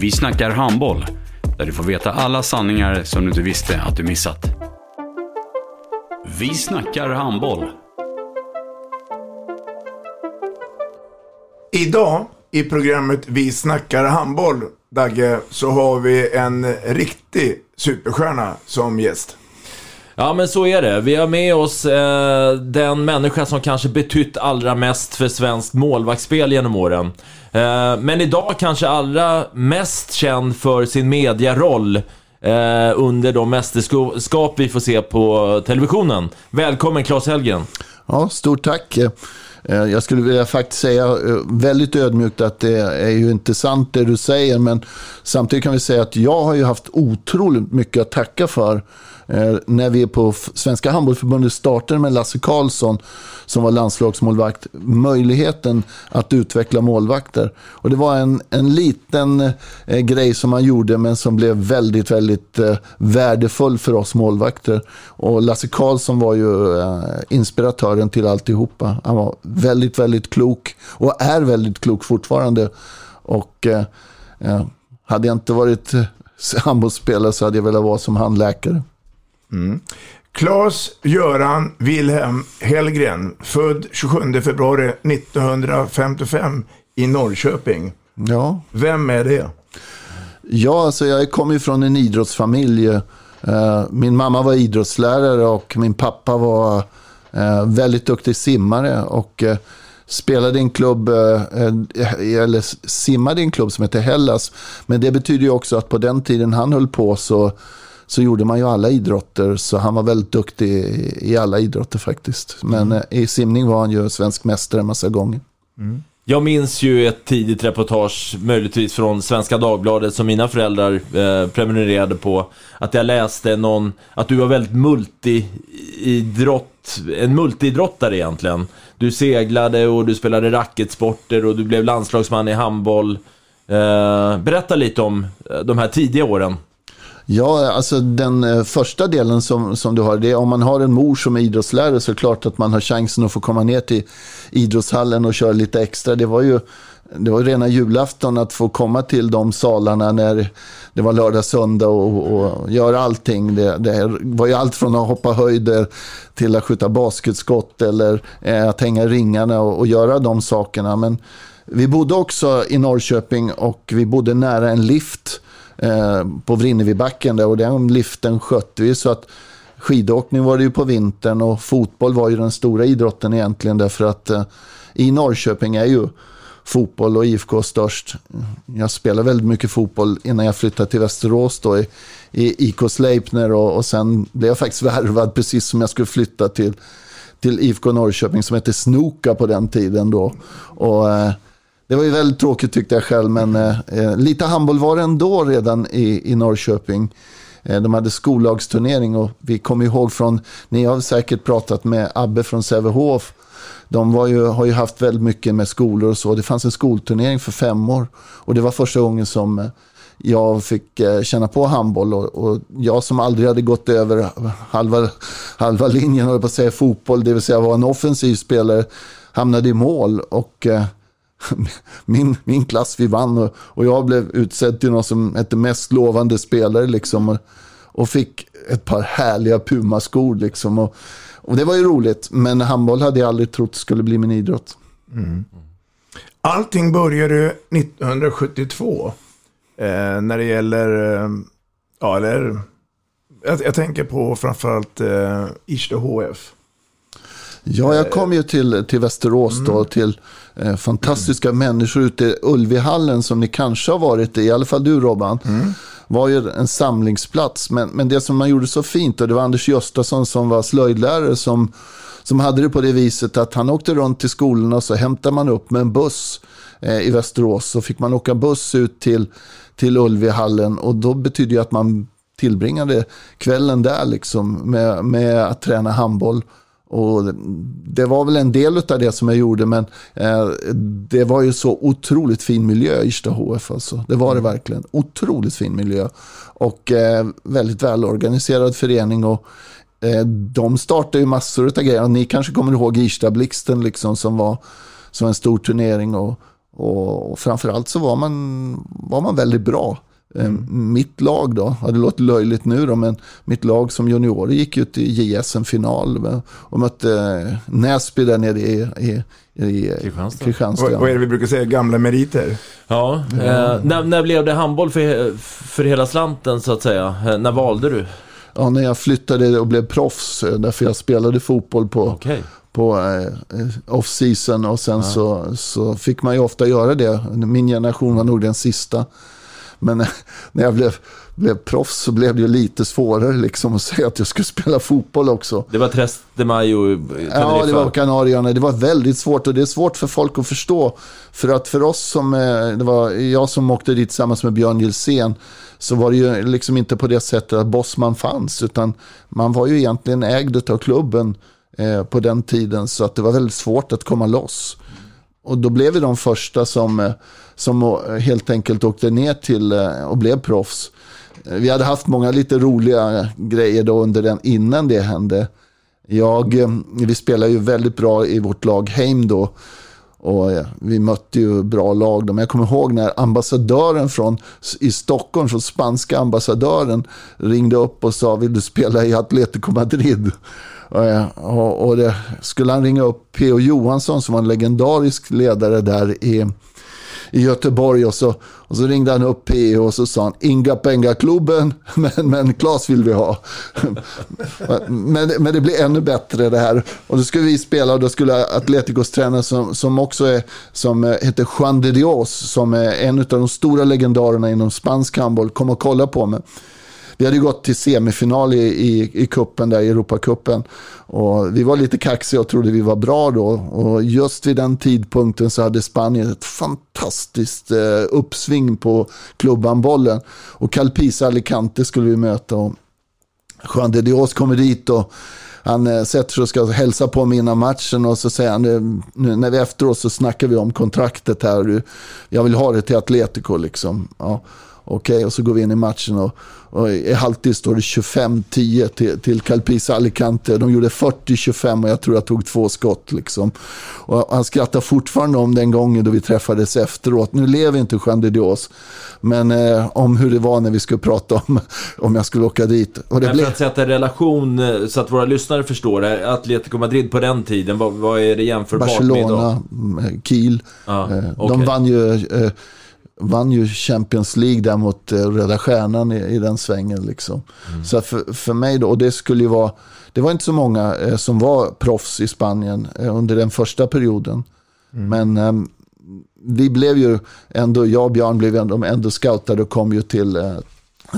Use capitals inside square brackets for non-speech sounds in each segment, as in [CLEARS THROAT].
Vi snackar handboll, där du får veta alla sanningar som du inte visste att du missat. Vi snackar handboll. Idag i programmet Vi snackar handboll, Dagge, så har vi en riktig superstjärna som gäst. Ja men så är det. Vi har med oss eh, den människa som kanske betytt allra mest för svenskt målvaktsspel genom åren. Eh, men idag kanske allra mest känd för sin mediaroll eh, under de mästerskap vi får se på televisionen. Välkommen Claes Helgen. Ja, stort tack. Eh, jag skulle vilja faktiskt säga eh, väldigt ödmjukt att det är ju inte sant det du säger, men samtidigt kan vi säga att jag har ju haft otroligt mycket att tacka för eh, när vi på Svenska Handbollförbundet startade med Lasse Karlsson som var landslagsmålvakt, möjligheten att utveckla målvakter. Och det var en, en liten eh, grej som han gjorde men som blev väldigt, väldigt eh, värdefull för oss målvakter. Och Lasse Karlsson var ju eh, inspiratören till alltihopa. Han var väldigt, väldigt klok och är väldigt klok fortfarande. Och eh, eh hade jag inte varit eh, handbollsspelare så hade jag velat vara som handläkare. Claes Göran Wilhelm Hellgren, född 27 februari 1955 i Norrköping. Ja, Vem är det? Ja, alltså jag kommer ju från en idrottsfamilj. Eh, Min mamma var idrottslärare och min pappa var eh, väldigt duktig simmare. Och eh, spelade i en klubb, eller simmade i en klubb som heter Hellas. Men det betyder ju också att på den tiden han höll på så, så gjorde man ju alla idrotter. Så han var väldigt duktig i, i alla idrotter faktiskt. Men eh, i simning var han ju svensk mästare en massa gånger. Jag minns ju ett tidigt reportage, möjligtvis från Svenska Dagbladet, som mina föräldrar eh, prenumererade på. Att jag läste någon, att du var väldigt multiidrott, en multiidrottare egentligen. Du seglade och du spelade racketsporter och du blev landslagsman i handboll. Eh, berätta lite om eh, de här tidiga åren. Ja, alltså den eh, första delen som, som du har, det är om man har en mor som är idrottslärare så är det klart att man har chansen att få komma ner till idrottshallen och köra lite extra. Det var ju det var rena julafton att få komma till de salarna när det var lördag, söndag och, och göra allting. Det, det var ju allt från att hoppa höjder till att skjuta basketskott eller eh, att hänga ringarna och, och göra de sakerna. Men vi bodde också i Norrköping och vi bodde nära en lift eh, på Vrinnevibacken där och den liften skötte vi så att skidåkning var det ju på vintern och fotboll var ju den stora idrotten egentligen därför att eh, i Norrköping är ju fotboll och IFK störst. Jag spelade väldigt mycket fotboll innan jag flyttade till Västerås då i, i IK Sleipner och, och sen blev jag faktiskt värvad precis som jag skulle flytta till, till IFK Norrköping som hette Snoka på den tiden då. Och, eh, det var ju väldigt tråkigt tyckte jag själv, men eh, eh lite handboll var det ändå redan i, i Norrköping. Eh, de hade skollagsturnering och vi kommer ihåg från, ni har säkert pratat med Abbe från Sävehof. De var ju, har ju haft väldigt mycket med skolor och så. Det fanns en skolturnering för fem år och det var första gången som eh, jag fick eh, känna på handboll och, och jag som aldrig hade gått över halva, halva linjen, höll på att säga fotboll, det vill säga var en offensiv spelare, hamnade i mål och eh, [LAUGHS] min, min klass vi vann och, och jag blev utsedd till någon som hette mest lovande spelare liksom och, och fick ett par härliga Puma-skor liksom och, och det var ju roligt men handboll hade jag aldrig trott skulle bli min idrott. Mm. Allting började 1972 eh, när det gäller eh, Ja, eller... Jag, jag tänker på framförallt eh, Ystad HF. Ja, jag kom ju till, till Västerås då, till eh, fantastiska människor ute i Ulvihallen som ni kanske har varit i, i alla fall du Robban. var ju en samlingsplats. Men, men det som man gjorde så fint, och det var Anders Göstason som var slöjdlärare som, som hade det på det viset att han åkte runt till skolorna och så hämtade man upp med en buss eh, i Västerås. Så fick man åka buss ut till, till Ulvihallen och då betyder det att man tillbringade kvällen där liksom med, med att träna handboll. Och det var väl en del av det som jag gjorde, men eh, det var ju så otroligt fin miljö i Ystad HF. Alltså. Det var det verkligen. Otroligt fin miljö. Och eh, väldigt välorganiserad förening. Och, eh, de startade ju massor av grejer. Ni kanske kommer ihåg Ystad-blixten liksom, som var som en stor turnering. Och, och, och framförallt så var man, var man väldigt bra. Mm. Mitt lag då, ja, det låter löjligt nu då, men mitt lag som juniorer gick ut i JSM-final och mötte eh, Näsby där nere i, i, i Kristianstad. Kristianstad. Vad, vad är det vi brukar säga? Gamla meriter? Ja, eh, när, när blev det handboll för, för hela slanten så att säga? Eh, när valde du? Ja, när jag flyttade och blev proffs, eh, därför jag spelade fotboll på, Okej. på eh, off-season och sen så, så fick man ju ofta göra det. Min generation var nog den sista. Men [LAUGHS] när jag blev, blev proffs så blev det ju lite svårare liksom att säga att jag skulle [LAUGHS] spela fotboll också. Det var Tres de Mayo. Ja, det var Kanarieöarna. Det var väldigt svårt och det är svårt för folk att förstå. För att för oss som, eh, det var jag som åkte dit tillsammans med Björn Gilsén, så var det ju liksom inte på det sättet att Bosman fanns, utan man var ju egentligen ägd av klubben eh, på den tiden, så att det var väldigt svårt att komma loss. Och då blev vi de första som, eh, som eh, helt enkelt åkte ner till eh, och blev proffs. Vi hade haft många lite roliga grejer då under den innan det hände. Jag, vi spelade ju väldigt bra i vårt lag Heim då. Och vi mötte ju bra lag. då. Men jag kommer ihåg när ambassadören från, i Stockholm, från spanska ambassadören, ringde upp och sa vill du spela i Atletico Madrid? Eh, och, och, det skulle han ringa upp P.O. Johansson som var en legendarisk ledare där i, i Göteborg och så, och så ringde han upp P.O. och så sa han Inga Penga-klubben, [LAUGHS] men, men Klas vill vi ha. [LAUGHS] men, men det blir ännu bättre det här. Och då skulle vi spela och då skulle Atleticos tränare som, som också är, som heter Juan de Dios, som är en av de stora legendarerna inom spansk handboll, komma och kolla på mig. Vi hade ju gått till semifinal i, i, i kuppen där, i Europacupen. Och vi var lite kaxiga och trodde vi var bra då. Och just vid den tidpunkten så hade Spanien ett fantastiskt eh, uppsving på klubbanbollen. Och Calpisa Alicante skulle vi möta. Och Juan de Dios kommer dit och han eh, sätter sig och ska hälsa på mig innan matchen och så säger han, nu, när vi efteråt så snackar vi om kontraktet här. Jag vill ha det till Atletico liksom. Ja. Okej, och så går vi in i matchen och, och i halvtid står det 25-10 till, till Calpisa Alicante. De gjorde 40-25 och jag tror jag tog två skott. Liksom. Och han skrattar fortfarande om den gången då vi träffades efteråt. Nu lever inte Juan de Dios, men eh, om hur det var när vi skulle prata om [LAUGHS] om jag skulle åka dit. Och det Men blev... för att sätta relation eh, så att våra lyssnare förstår det. Atletico Madrid på den tiden, vad, vad är det jämförbart med Barcelona, idag? mm, Kiel. Ja, Eh, okej. De vann ju, eh, vann ju Champions League där mot eh, Röda Stjärnan i, i den svängen. Liksom. Mm. Så för, för mig då, och det skulle ju vara, det var inte så många eh, som var proffs i Spanien eh, under den första perioden. Men eh, vi blev ju ändå, jag och Björn blev ändå, ändå scoutade och kom ju till, eh,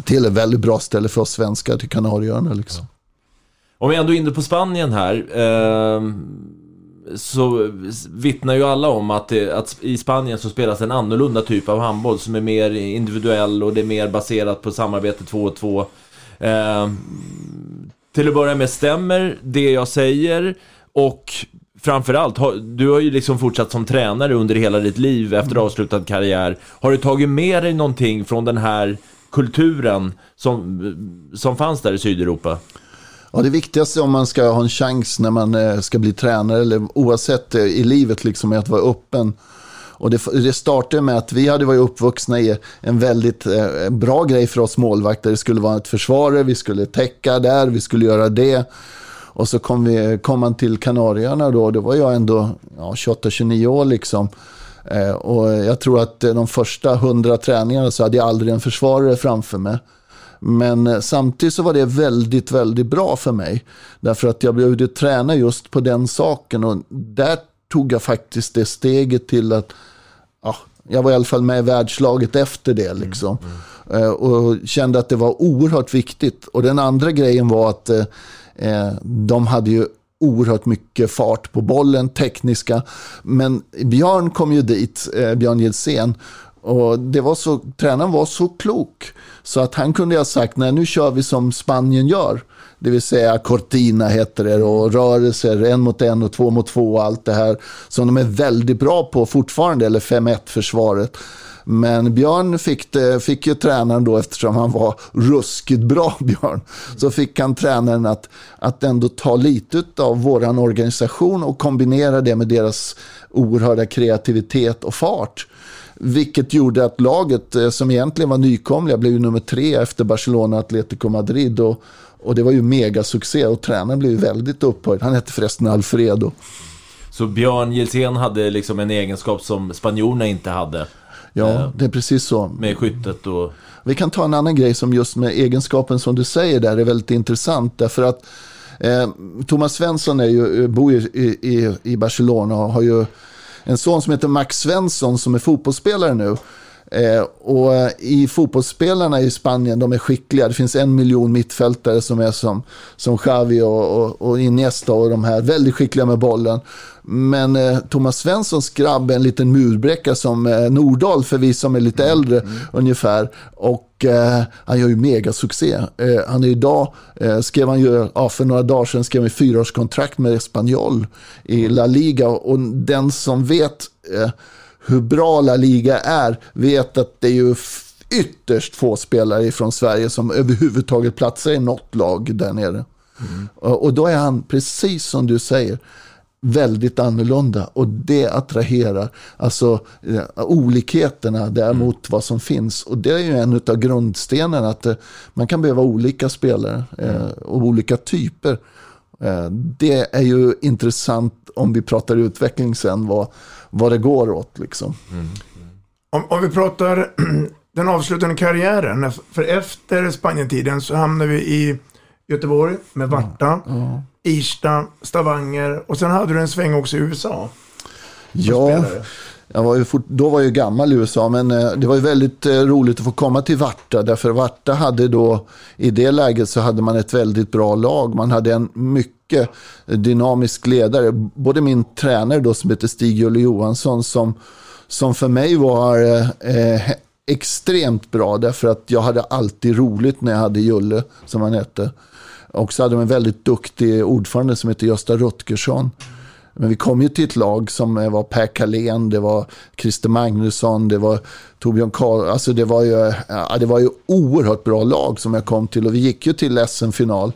till ett väldigt bra ställe för oss svenskar, till Kanarieöarna. Liksom. Om vi ändå är inne på Spanien här. Så vittnar ju alla om att, det, att i Spanien så spelas en annorlunda typ av handboll som är mer individuell och det är mer baserat på samarbete 2 och 2. Eh, till att börja med, stämmer det jag säger? Och framförallt, du har ju liksom fortsatt som tränare under hela ditt liv efter avslutad karriär. Har du tagit med dig någonting från den här kulturen som, som fanns där i Sydeuropa? Ja, det viktigaste om man ska ha en chans när man eh, ska bli tränare eller oavsett eh, i livet liksom, är att vara öppen. Och det, det startade med att vi hade varit uppvuxna i en väldigt eh, bra grej för oss målvakter. Det skulle vara ett försvarare, vi skulle täcka där, vi skulle göra det. Och så kom, vi, kom man till Kanarieöarna då, då var jag ändå ja, 28-29 år liksom. Eh, och jag tror att de första hundra träningarna så hade jag aldrig en försvarare framför mig. Men eh, samtidigt så var det väldigt, väldigt bra för mig. Därför att jag behövde träna just på den saken. Och där tog jag faktiskt det steget till att ja, jag var i alla fall med i världslaget efter det. Liksom. Eh, Och kände att det var oerhört viktigt. Och den andra grejen var att eh, eh, de hade ju oerhört mycket fart på bollen, tekniska. Men Björn kom ju dit, eh, Björn Gilsén. Och det var så, tränaren var så klok. Så att han kunde ha sagt, nej nu kör vi som Spanien gör. Det vill säga Cortina heter det och rörelser, en mot en och två mot två och allt det här. Som de är väldigt bra på fortfarande, eller 5-1 försvaret. Men Björn fick, det, fick ju tränaren då, eftersom han var ruskigt bra, [LAUGHS] Björn, så fick han tränaren att, att ändå ta lite av våran organisation och kombinera det med deras oerhörda kreativitet och fart. Vilket gjorde att laget, eh, som egentligen var nykomliga, blev nummer tre efter Barcelona Atletico Madrid. Och, och det var ju megasuccé och tränaren blev ju väldigt upphöjd. Han hette förresten Alfredo. Så Björn Gilsén hade liksom en egenskap som spanjorerna inte hade. Ja, Eh, det är precis så. Med skyttet och... Vi kan ta en annan grej som just med egenskapen som du säger där är väldigt intressant. Därför att eh, Thomas Svensson är ju, bor ju i, i, i Barcelona och har ju en son som heter Max Svensson som är fotbollsspelare nu. Eh, och eh, i fotbollsspelarna i Spanien, de är skickliga. Det finns en miljon mittfältare som är som, som Xavi och, och, och Iniesta och de här. Väldigt skickliga med bollen. Men eh, Thomas Svenssons grabb är en liten murbräcka som eh, Nordahl för vi som är lite äldre ungefär. Och eh, han gör ju megasuccé. Eh, han är idag, eh, skrev han ju, ja, för några dagar sedan skrev han fyraårskontrakt med Espanyol i La Liga. Och den som vet eh, hur bra La Liga är vet att det är ju ytterst få spelare från Sverige som överhuvudtaget platsar i något lag där nere. Och, och då är han, precis som du säger, väldigt annorlunda och det attraherar. Alltså eh, olikheterna däremot vad som finns. Och det är ju en av grundstenarna att eh, man kan behöva olika spelare eh, och olika typer. Det är ju intressant om vi pratar utveckling sen vad, vad det går åt liksom. Om, om vi pratar [CLEARS THROAT] den avslutande karriären. För efter Spanientiden så hamnade vi i Göteborg med Varta, Irsta, Stavanger och sen hade du en sväng också i USA. Ja, var fort, då var jag ju gammal i USA, men eh, det var ju väldigt eh, roligt att få komma till Varta. Därför Varta hade då, i det läget så hade man ett väldigt bra lag. Man hade en mycket dynamisk ledare. Både min tränare då som heter Stig-Julle Johansson som, som för mig var eh, eh, extremt bra. Därför att jag hade alltid roligt när jag hade Julle, som han hette. Och så hade de en väldigt duktig ordförande som hette Gösta Rutgersson. Men vi kom ju till ett lag som eh, var Per Carlén, det var Christer Magnusson, det var Torbjörn Karl. Alltså det var, ju, eh, ja, det var ju oerhört bra lag som jag kom till. Och vi gick ju till SM-final.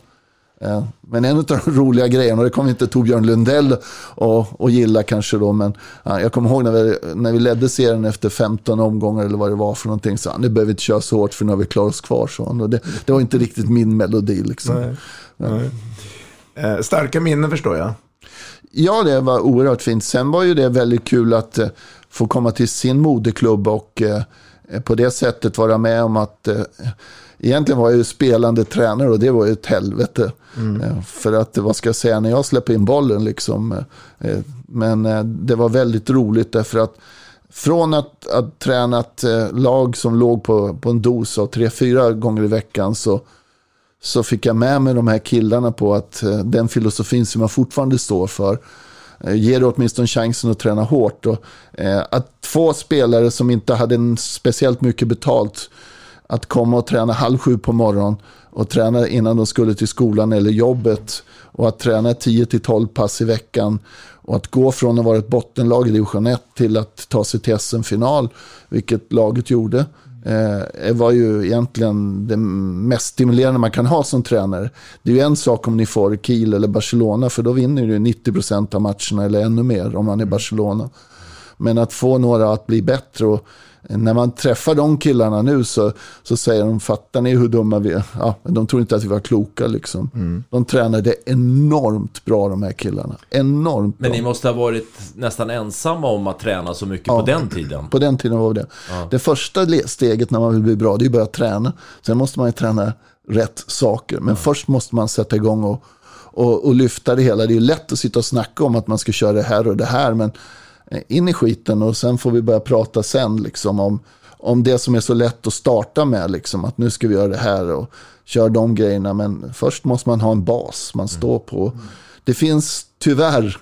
Men en av de [LAUGHS] roliga grejerna, och det kommer inte Torbjörn Lundell och, och gilla kanske då, men ja, jag kommer ihåg när vi, när vi ledde serien efter 15 omgångar eller vad det var för någonting, så nu behöver vi inte köra så hårt för nu har vi klarat oss kvar. Så, det, det var inte riktigt min melodi liksom. Nej. Nej. Eh, starka minnen förstår jag. Ja, det var oerhört fint. Sen var ju det väldigt kul att eh, få komma till sin moderklubb och eh, på det sättet vara med om att egentligen var jag ju spelande tränare och det var ju ett helvete. Mm. Eh, för att, vad ska jag säga, när jag släpper in bollen liksom. Eh, eh, men det var väldigt roligt därför att från att, att träna ett lag som låg på, på en dos av tre, fyra gånger i veckan så så fick jag med mig de här killarna på att den filosofin som jag fortfarande står för ger åtminstone chansen att träna hårt. Och, eh, att få spelare som inte hade en speciellt mycket betalt att komma och träna halv sju på morgonen och träna innan de skulle till skolan eller jobbet och att träna 10-12 pass i veckan och att gå från att vara ett bottenlag i division 1 till att ta sig till SM-final, vilket laget gjorde eh, var ju egentligen det mest stimulerande man kan ha som tränare. Det är ju en sak om ni får Kiel eller Barcelona, för då vinner du 90% av matcherna eller ännu mer om man är Barcelona. Men att få några att bli bättre och när man träffar de killarna nu så, så säger de, fattar ni hur dumma vi är? Ja, men de tror inte att vi var kloka liksom. Mm. De tränade enormt bra de här killarna. Enormt Men bra. ni måste ha varit nästan ensamma om att träna så mycket Ja. på den tiden. På den tiden var det. Ja. Det första steget när man vill bli bra, det är att börja träna. Sen måste man ju träna rätt saker. Men först måste man sätta igång och, och, och lyfta det hela. Det är ju lätt att sitta och snacka om att man ska köra det här och det här. Men Eh, in i skiten och sen får vi börja prata sen liksom om, om det som är så lätt att starta med. Liksom, att nu ska vi göra det här och köra de grejerna. Men först måste man ha en bas man står på. Det finns tyvärr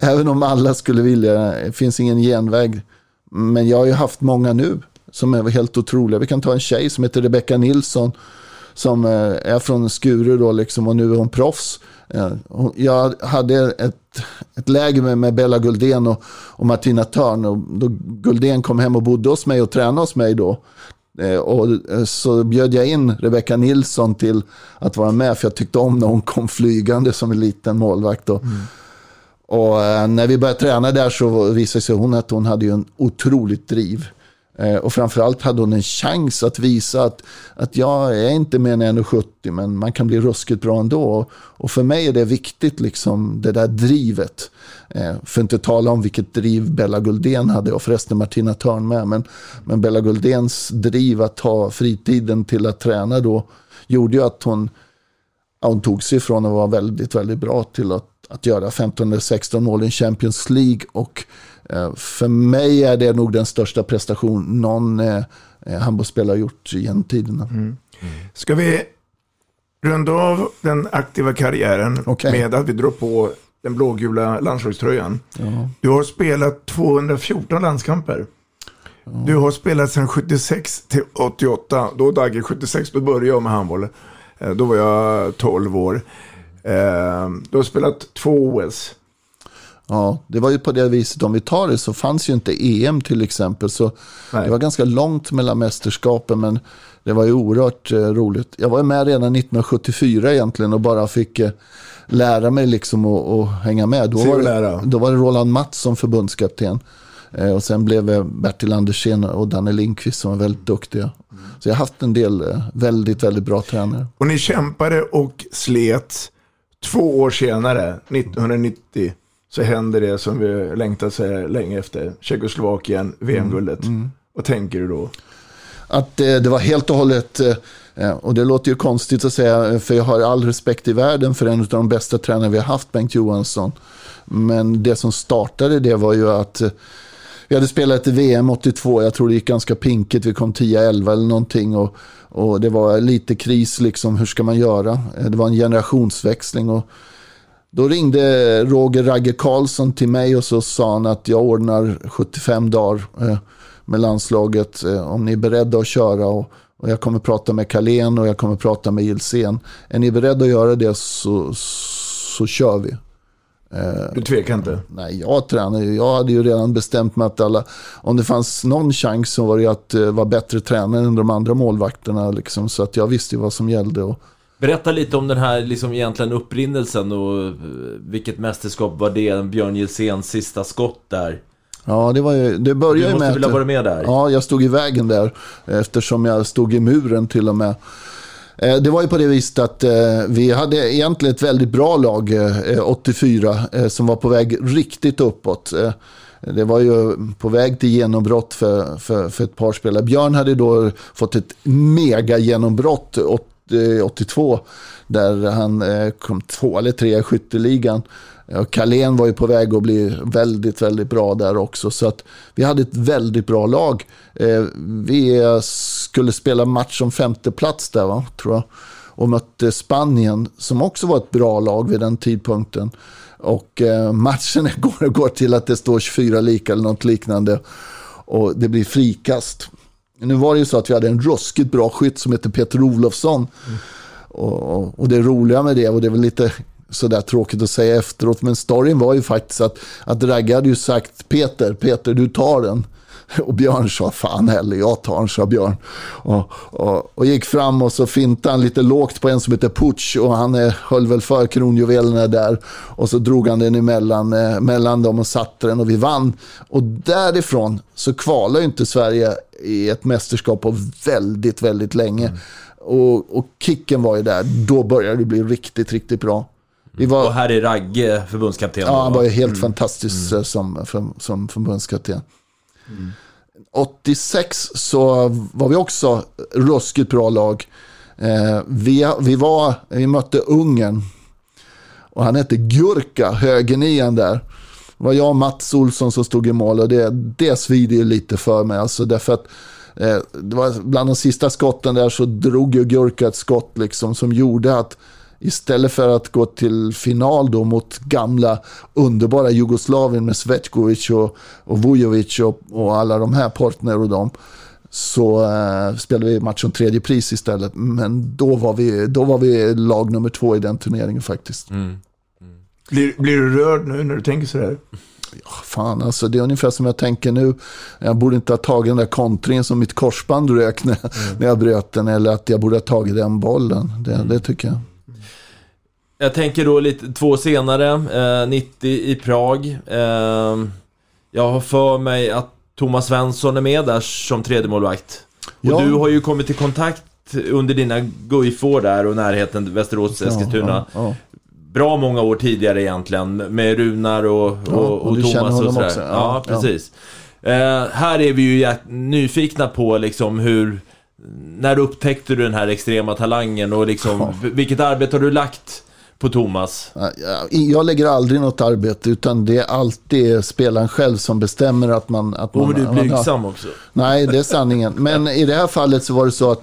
Även om alla skulle vilja, det finns ingen genväg. Men jag har ju haft många nu som är helt otroliga. Vi kan ta en tjej som heter Rebecca Nilsson. Som eh, är från Skuru då liksom och nu är hon proffs. Eh, Jag hade ett, ett läger med, med Bella Guldén och, och Martina Törn. Och då Guldén kom hem och bodde hos mig och tränade hos mig då. Eh, Och så bjöd jag in Rebecca Nilsson till att vara med. För jag tyckte om när hon kom flygande som en liten målvakt. Och eh, när vi började träna där så visade sig hon att hon hade en otroligt driv. Eh, och framförallt hade hon en chans att visa att, att jag är inte mer än 1,70 men man kan bli ruskigt bra ändå. Och, för mig är det viktigt, liksom, det där drivet. Eh, för att inte tala om vilket driv Bella Guldén hade och förresten Martina Törn med. Men, men Bella Guldéns driv att ta fritiden till att träna då gjorde ju att hon ja, hon tog sig ifrån att vara väldigt, väldigt bra till att, att göra 15 eller 16 mål i Champions League. Och för mig är det nog den största prestation någon eh, eh, handbollsspelare har gjort genom tiderna. Ska vi runda av den aktiva karriären Okej. med att vi drar på den blågula landslagströjan. Ja. Du har spelat 214 landskamper. Du har spelat sedan 76 till 88. Då Dagge 76, då började jag med handboll. Eh, Då var jag 12 år. Eh, Du har spelat två OS. Ja, det var ju på det viset, om vi tar det så fanns ju inte EM till exempel. Så det var ganska långt mellan mästerskapen, men det var ju oerhört eh, roligt. Jag var ju med redan 1974 egentligen och bara fick eh, lära mig liksom och, och hänga med. Då var, det, då var det Roland Mattsson som förbundskapten. Eh, och sen blev eh, Bertil Andersén och Danne Lindqvist som var väldigt duktiga. Så jag har haft en del eh, väldigt, väldigt bra tränare. Och ni kämpade och slet. Två år senare, 1990, så hände det som vi längtat så länge efter. Tjeckoslovakien, VM-guldet. Vad tänker du då? Att eh, det var helt och hållet, eh, eh, och det låter ju konstigt att säga, för jag har all respekt i världen för en av de bästa tränare vi har haft, Bengt Johansson. Men det som startade det var ju att eh, vi hade spelat VM 82, jag tror det gick ganska pinkigt, vi kom 10-11 eller någonting. Och, och det var lite kris, liksom, hur ska man göra? Eh, Det var en generationsväxling. och då ringde Roger Ragge Karlsson till mig och så sa han att jag ordnar 75 dagar eh, med landslaget eh, om ni är beredda att köra. Och, jag kommer prata med Kalén och jag kommer prata med Ilsen. Är ni beredda att göra det så, så kör vi. Eh, Du tvekar inte? Nej, jag tränar ju. Jag hade ju redan bestämt mig att alla, om det fanns någon chans så var det att vara bättre tränare än de andra målvakterna. Liksom, så att jag visste ju vad som gällde. Och, Berätta lite om den här liksom egentligen upprinnelsen och eh, vilket mästerskap var det? Björn Gilséns sista skott där. Ja, det, var ju, det började Du måste med väl ha varit med där? Ja, jag stod i vägen där eftersom jag stod i muren till och med. Eh, Det var ju på det viset att eh, vi hade egentligen ett väldigt bra lag eh, 84 eh, som var på väg riktigt uppåt. Det var ju på väg till genombrott för, för, för ett par spelare. Björn hade då fått ett mega genombrott 80 Eh, 82 där han eh, kom två eller tre i skytteligan. Carlén var ju på väg att bli väldigt, väldigt bra där också. Så att vi hade ett väldigt bra lag. Eh, vi skulle spela match om femte plats där, va, tror jag. Och mötte Spanien, som också var ett bra lag vid den tidpunkten. Och matchen [LAUGHS] går, går till att det står 24 lika eller något liknande. Och det blir frikast. Nu var det ju så att vi hade en ruskigt bra skytt som heter Peter Olofsson. Och, och, och det roliga med det, och det är väl lite sådär tråkigt att säga efteråt, men storyn var ju faktiskt att, att Ragge hade ju sagt Peter, Peter du tar den. [LAUGHS] Och Björn sa, fan heller, jag tar den, sa Björn. Och, och, och gick fram och så fintade han lite lågt på en som heter Puch och han eh, höll väl för kronjuvelerna där. Och så drog han den emellan eh, mellan dem och satte den och vi vann. Och därifrån så kvalade ju inte Sverige i ett mästerskap på väldigt, väldigt länge. Och, och kicken var ju där, då började det bli riktigt, riktigt bra. Vi var, Och här är Ragge förbundskapten. Ja, han var ju helt Mm. fantastisk eh, som, som, som förbundskapten. 86 så var vi också ruskigt bra lag. Eh, vi, vi, var, vi mötte Ungern. Och han hette Gurka, högernian där. Det var jag och Mats Olsson som stod i mål och det, det svider ju lite för mig. Alltså därför att eh, det var bland de sista skotten där så drog ju Gurka ett skott liksom som gjorde att istället för att gå till final då mot gamla underbara Jugoslavien med Svetkovic och, och Vujovic och, och alla de här Portner och dem så eh, spelade vi match om tredje pris istället. Men då var, vi, då var vi lag nummer två i den turneringen faktiskt. Blir, blir du rörd nu när du tänker sådär? Fan, alltså det är ungefär som jag tänker nu. Jag borde inte ha tagit den där kontringen som mitt korsband rök när, när jag bröt den. Eller att jag borde ha tagit den bollen. Det, det tycker jag. Jag tänker då lite två senare, eh, 90 i Prag. Eh, jag har för mig att Thomas Svensson är med där som tredje målvakt. Och Ja. du har ju kommit i kontakt under dina Guif-år där och närheten Västerås, Eskilstuna. Ja, ja, Bra många år tidigare egentligen med Runar och, och, och och Thomas och sådär. också. Ja, precis. Eh, här är vi ju nyfikna på liksom hur när upptäckte du den här extrema talangen och liksom vilket arbete har du lagt på Thomas? Ja, Jag lägger aldrig något arbete utan det är alltid spelaren själv som bestämmer att man... Att man du är ja, blygsam också. Nej, det är sanningen. Men i det här fallet så var det så att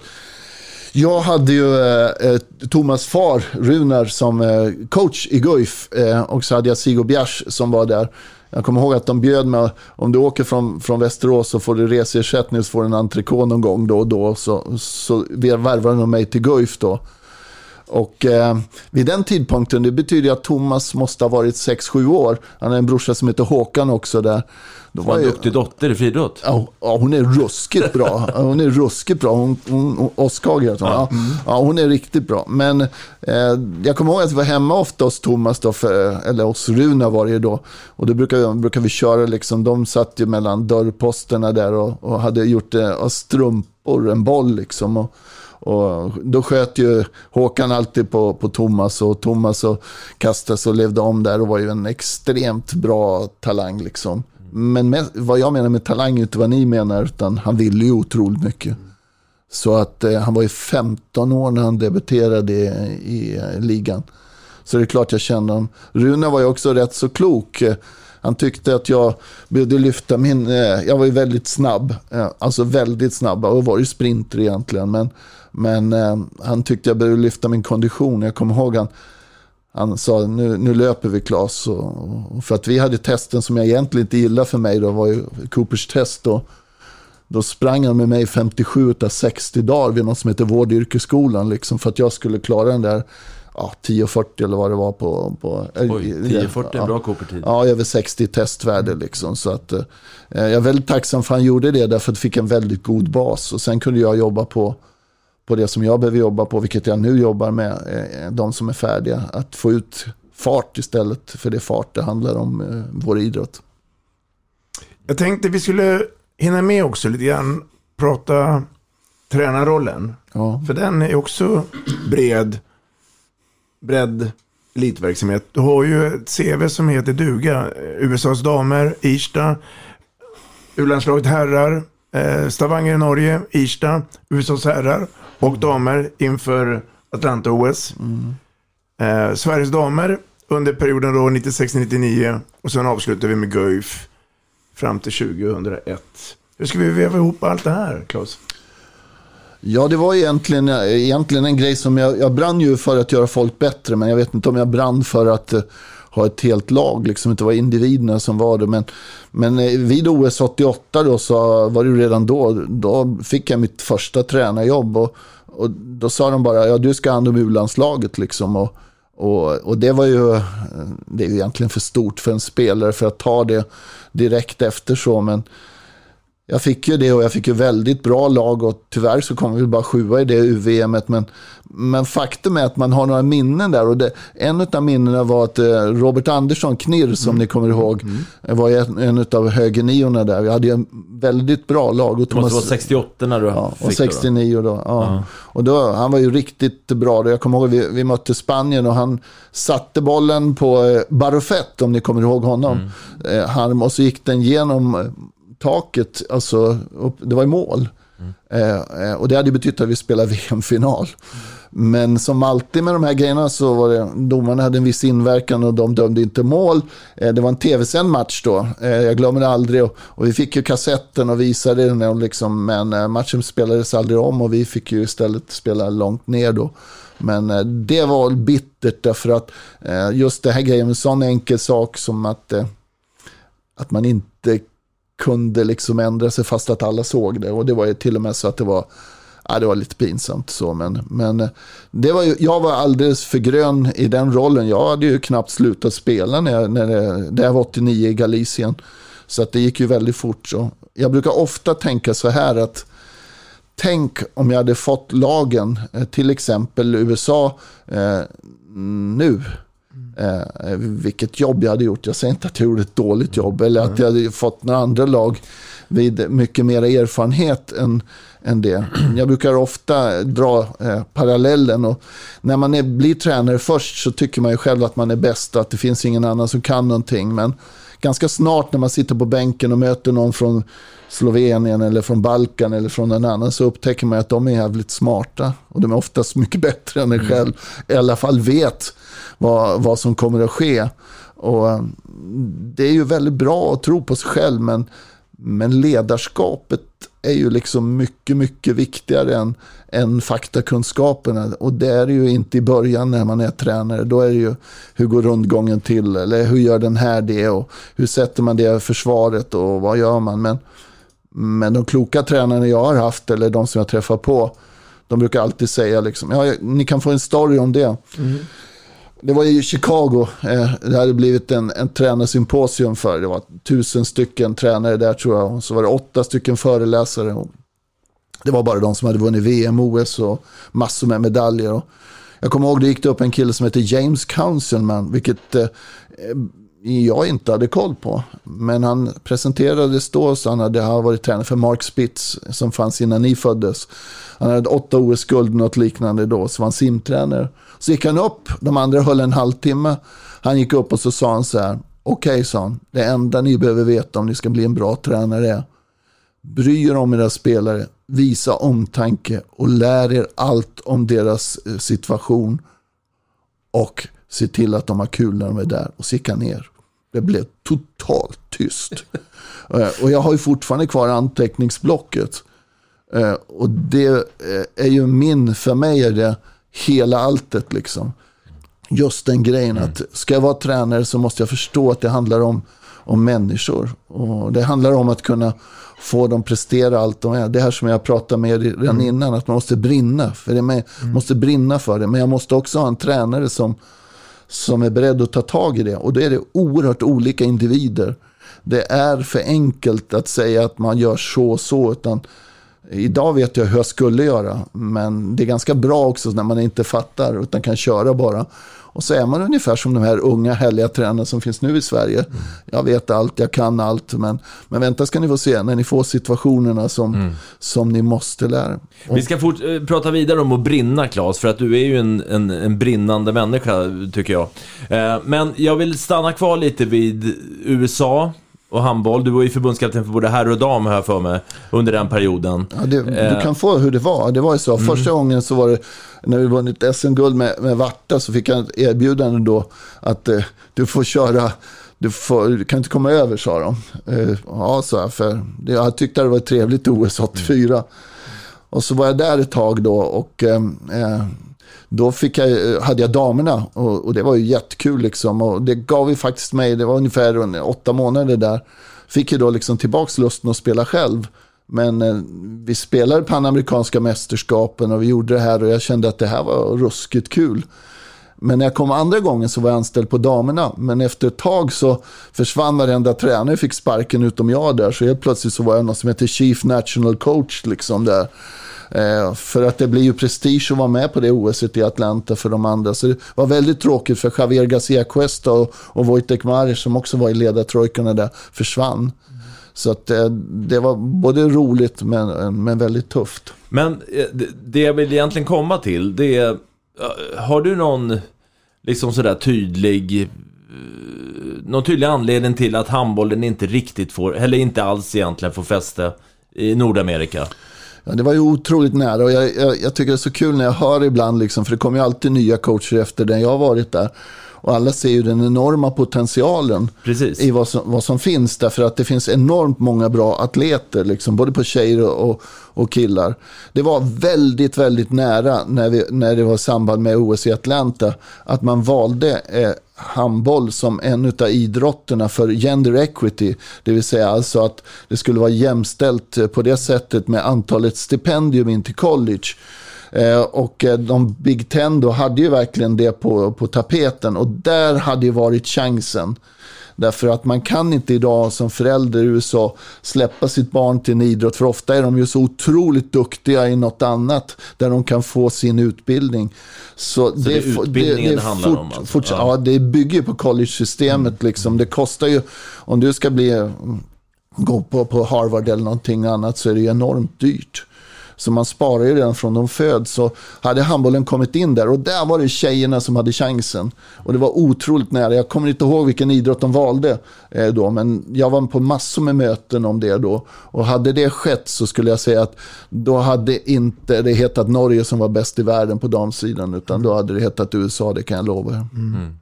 jag hade ju eh, eh, Thomas far, Runar, som eh, coach i Guif. Eh, och så hade jag Sigurd Bjärs som var där. Jag kommer ihåg att de bjöd mig, om du åker från, från Västerås så får du reseersättning och så får du en entrecote någon gång då och då. Så, så värvade de mig till Guif då. Och eh, vid den tidpunkten, det betyder att Thomas måste ha varit 6-7 år. Han har en brorsa som heter Håkan också där. Då Var en duktig dotter i friidrott. Ja, hon är ruskigt bra. [LAUGHS] Hon är ruskigt bra. Hon, hon, Oskar heter hon. Ja. Ja, hon är riktigt bra. Men eh, jag kommer ihåg att vi var hemma ofta hos Thomas, då, för, eller hos Runa var det då. Och då brukar vi, brukar vi köra, liksom, de satt ju mellan dörrposterna där och, och hade gjort eh, strumpor en boll liksom. Och, och då sköt ju Håkan alltid på, på Thomas och Thomas och kastade och levde om där och var ju en extremt bra talang liksom. Men med, vad jag menar med talang är inte vad ni menar, utan han ville ju otroligt mycket. Så att eh, han var ju 15 år när han debuterade i, i i ligan. Så det är klart jag kände honom. Rune var ju också rätt så klok. Han tyckte att jag behövde lyfta min... Eh, jag var ju väldigt snabb. Eh, alltså väldigt snabb. Och var ju sprinter egentligen. Men, men eh, han tyckte jag behövde lyfta min kondition. Jag kommer ihåg han, han sa nu, nu löper vi Klas. Och, och för att vi hade testen som jag egentligen inte gillade för mig. Då var ju Coopers test. Då, då sprang han med mig 57 av 60 dagar vid något som heter Vårdyrkesskolan. Liksom, för att jag skulle klara den där ja, 10.40 eller vad det var på... på Oj, 10.40 är en bra Cooper-tid. Ja, över 60 testvärde liksom. Så att, eh, jag är väldigt tacksam för att han gjorde det därför att jag fick en väldigt god bas. Och sen kunde jag jobba på, på det som jag behöver jobba på, vilket jag nu jobbar med, eh, de som är färdiga. Att få ut fart istället för det fart det handlar om, eh, vår idrott. Jag tänkte vi skulle hinna med också lite grann prata tränarrollen. Ja. För den är också bred, bredd elitverksamhet. Du har ju ett CV som heter duga. USAs damer, Irsta, U-landslaget herrar, eh, Stavanger i Norge, Irsta, USAs herrar och damer inför Atlanta-OS. Eh, Sveriges damer under perioden då 96-99 och sen avslutar vi med Guif fram till 2001. Hur ska vi veva ihop allt det här, Claes? Ja, det var egentligen, egentligen en grej som jag, jag brann ju för att göra folk bättre, men jag vet inte om jag brann för att eh, ha ett helt lag, liksom inte vara individerna som var det. Men, men eh, vid OS 88 då så var det ju redan då, då fick jag mitt första tränarjobb och, och då sa de bara, ja du ska ha hand om U-landslaget liksom. Och, och, och det var ju, eh, det är ju egentligen för stort för en spelare för att ta det direkt efter så, men jag fick ju det och jag fick ju väldigt bra lag och tyvärr så kom vi bara sjua i det UVMet. Men, men faktum är att man har några minnen där och det, en av minnena var att eh, Robert Andersson, Knirr som ni kommer ihåg, eh, var en, en av högerniorna där. Vi hade ju en väldigt bra lag. Och Det måste vara 68 när du Ja, fick och 69 då. Ja. Ja. Och då, han var ju riktigt bra. Jag kommer ihåg vi, vi mötte Spanien och han satte bollen på eh, Barofet, om ni kommer ihåg honom. Eh, han, och så gick den genom taket, alltså upp, det var i mål. Eh, eh, och det hade betytt att vi spelade [LAUGHS] VM-final. Men som alltid med de här grejerna så var det, domarna hade en viss inverkan och de dömde inte mål. Eh, det var en tv-sänd match då, eh, jag glömmer det aldrig. Och, och vi fick ju kassetten och visade den, och liksom, men eh, matchen spelades aldrig om och vi fick ju istället spela långt ner då. Men eh, det var bittert därför att just det här grejen, en sån enkel sak som att, att man inte kunde liksom ändra sig fast att alla såg det. Och det var ju till och med så att det var, ja, det var lite pinsamt så. Men, men det var ju, jag var alldeles för grön i den rollen. Jag hade ju knappt slutat spela när jag, när det, det var 89 i Galicien. Så att det gick ju väldigt fort. Så. Jag brukar ofta tänka så här att tänk om jag hade fått lagen, eh, till exempel USA eh, nu. Eh, vilket jobb jag hade gjort. Jag säger inte att jag gjorde ett dåligt jobb. Eller att jag hade fått några andra lag vid mycket mer erfarenhet än, än det. Jag brukar ofta dra eh, parallellen. Och när man är, blir tränare först så tycker man ju själv att man är bäst och att det finns ingen annan som kan någonting. Men ganska snart när man sitter på bänken och möter någon från Slovenien eller från Balkan eller från en annan så upptäcker man att de är jävligt smarta. Och de är oftast mycket bättre än en själv. I alla fall vet vad, vad som kommer att ske. Och eh, det är ju väldigt bra att tro på sig själv men, men ledarskapet är ju liksom mycket, mycket viktigare än, än faktakunskaperna. Och det är det ju inte i början när man är tränare. Då är det ju hur går rundgången till? Eller hur gör den här det? Och hur sätter man det försvaret? Och vad gör man? Men, men de kloka tränarna jag har haft, eller de som jag träffar på, de brukar alltid säga liksom, ja, ni kan få en story om det. Mm. Det var i Chicago. Eh, det hade blivit en, en tränarsymposium för. Det var tusen stycken tränare där tror jag. Och så var det åtta stycken föreläsare. Och det var bara de som hade vunnit VM, OS och massor med medaljer. Och jag kommer ihåg det gick det upp en kille som heter James Councilman. Vilket eh, jag inte hade koll på. Men han presenterades då så han hade han varit tränare för Mark Spitz som fanns innan ni föddes. Han hade åtta OS-guld, något liknande då, så var han simtränare. Så gick han upp, de andra höll en halvtimme. Han gick upp och så sa han så här, okej okay, sa han, det enda ni behöver veta om ni ska bli en bra tränare är, bry er om era spelare, visa omtanke och lär er allt om deras eh, situation. Och se till att de har kul när de är där och sicka ner. Det blev totalt tyst. [LAUGHS] Eh, och jag har ju fortfarande kvar anteckningsblocket. Eh, och det är ju min, för mig är det hela alltet liksom. Just den grejen att ska jag vara tränare så måste jag förstå att det handlar om, om människor. Och det handlar om att kunna få dem prestera allt de är. Det här som jag pratade med er redan innan, att man måste brinna för det. Man måste brinna för det. Men jag måste också ha en tränare som, som är beredd att ta tag i det. Och då är det oerhört olika individer. Det är för enkelt att säga att man gör så och så. Utan idag vet jag hur jag skulle göra. Men det är ganska bra också när man inte fattar utan kan köra bara. Och så är man ungefär som de här unga härliga tränarna som finns nu i Sverige. Jag vet allt, jag kan allt. Men, men vänta ska ni få se när ni får situationerna som, som ni måste lära. Vi ska fort, eh, prata vidare om att brinna, Claes, för att du är ju en, en, en brinnande människa, tycker jag. Eh, men jag vill stanna kvar lite vid USA och handboll. Du var ju förbundskapten för både herr och dam, jag för mig, under den perioden. Ja, det, du kan få hur det var. Det var ju så. Första gången så var det, när vi vunnit SM-guld med, med Varta, så fick jag ett erbjudande då att eh, du får köra du, får, du kan inte komma över, sa de. Eh, ja, sa jag, för jag tyckte det var ett trevligt OS 84. Och så var jag där ett tag då och eh, eh, då fick jag, hade jag damerna och, och, det var ju jättekul liksom. Och det gav ju faktiskt mig, det var ungefär åtta månader där, fick ju då liksom tillbaks lusten att spela själv. Men eh, vi spelade Panamerikanska mästerskapen och vi gjorde det här och jag kände att det här var ruskigt kul. Men när jag kom andra gången så var jag anställd på damerna. Men efter ett tag så försvann varenda tränare, fick sparken utom jag där. Så helt plötsligt så var jag något som heter Chief National Coach liksom där. Eh, för att det blir ju prestige att vara med på det OS i Atlanta för de andra. Så det var väldigt tråkigt för Javier Garcia Cuesta och, och Wojtek Maric som också var i ledartrojkorna där försvann. Så att eh, det var både roligt men, men väldigt tufft. Men eh, det- jag vill egentligen komma till, det är... Eh, har du någon liksom sådär tydlig... Någon tydlig anledning till att handbollen inte riktigt får, eller inte alls egentligen får fäste i Nordamerika? Ja, det var ju otroligt nära och jag, jag, jag tycker det är så kul när jag hör ibland, liksom, för det kommer ju alltid nya coacher efter den jag har varit där. Och alla ser ju den enorma potentialen Precis. i vad som, vad som finns. Därför att det finns enormt många bra atleter, liksom, både på tjejer och, och, och killar. Det var väldigt, väldigt nära när, vi, när det var samband med OS i Atlanta. Att man valde eh, handboll som en av idrotterna för gender equity. Det vill säga alltså att det skulle vara jämställt eh, på det sättet med antalet stipendium in till college. Eh, och eh, de Big Ten då hade ju verkligen det på, på tapeten och där hade ju varit chansen. Därför att man kan inte idag som förälder i USA släppa sitt barn till en idrott. För ofta är de ju så otroligt duktiga i något annat där de kan få sin utbildning. Så, det är fo- utbildningen det handlar om alltså? Fort, Ja. ja. det bygger på college-systemet. Liksom. Det kostar ju, om du ska bli, mm, gå på, på Harvard eller någonting annat så är det enormt dyrt. Så man sparar ju redan från de föds. Så hade handbollen kommit in där och där var det tjejerna som hade chansen. Och det var otroligt nära. Jag kommer inte ihåg vilken idrott de valde eh, då. Men jag var på massor med möten om det då. Och hade det skett så skulle jag säga att då hade inte det hetat Norge som var bäst i världen på damsidan. Utan då hade det hetat USA, det kan jag lova er. Mm. Mm.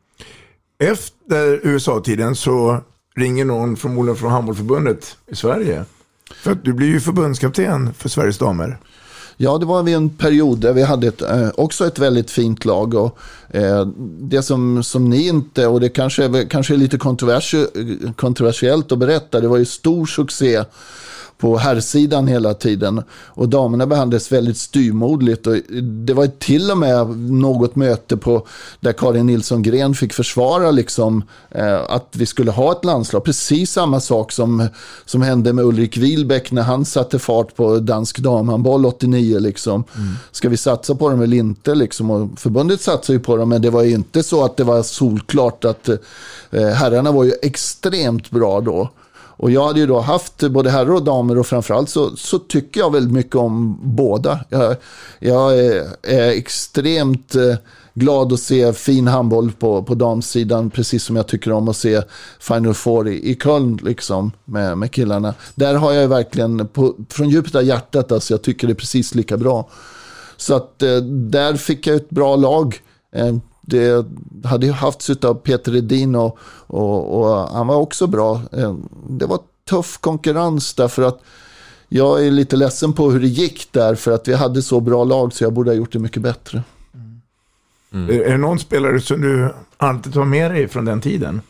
Efter USA-tiden så ringer någon förmodligen från handbollförbundet i Sverige. För att du blir ju förbundskapten för Sveriges damer. Ja, det var vid en period där vi hade ett, eh, också ett väldigt fint lag. Och, eh, det som, som ni inte, och det kanske är, kanske är lite kontroversi- kontroversiellt att berätta, det var ju stor succé på herrsidan hela tiden. Och damerna behandlades väldigt styrmodligt. Och det var till och med något möte på där Karin Nilsson Gren fick försvara liksom, eh, att vi skulle ha ett landslag. Precis samma sak som, som hände med Ulrik Wilbäck när han satte fart på dansk damhandboll 89. Liksom. Ska vi satsa på dem eller inte? Liksom? Och förbundet satsade ju på dem, men det var ju inte så att det var solklart att eh, herrarna var ju extremt bra då. Och jag hade ju då haft både herrar och damer och framförallt så, så tycker jag väldigt mycket om båda. Jag, jag är, är extremt eh, glad att se fin handboll på, på damsidan, precis som jag tycker om att se Final Four i, i Köln liksom, med, med killarna. Där har jag verkligen, på, från djupet av hjärtat, alltså, jag tycker det är precis lika bra. Så att eh, där fick jag ett bra lag. Eh, det hade ju haft av Peter Edin och, och, och han var också bra. Eh, det var tuff konkurrens därför att jag är lite ledsen på hur det gick där för att vi hade så bra lag så jag borde ha gjort det mycket bättre. Mm. är det någon spelare som du alltid tar med dig från den tiden?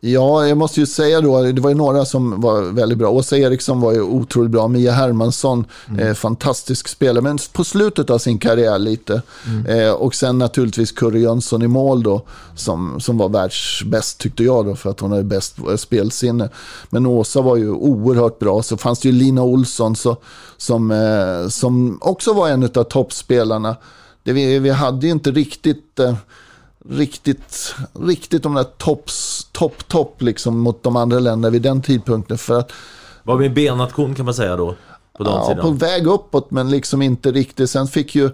Ja, jag måste ju säga då, det var ju några som var väldigt bra. Åsa Eriksson var ju otroligt bra. Mia Hermansson, eh, fantastisk spelare. Men på slutet av sin karriär lite. Eh, och sen naturligtvis Curry Jönsson i mål då. Som, som var världsbäst tyckte jag då, för att hon hade bäst eh, spelsinne. Men Åsa var ju oerhört bra. Så fanns det ju Lina Olsson så, som, eh, som också var en av toppspelarna. Det vi, vi hade ju inte riktigt... Riktigt, riktigt de där topps, topp, topp liksom mot de andra länderna vid den tidpunkten. För att, Var vi en B-nation kan man säga då? På ja, damsidan? på väg uppåt men liksom inte riktigt. Sen fick ju,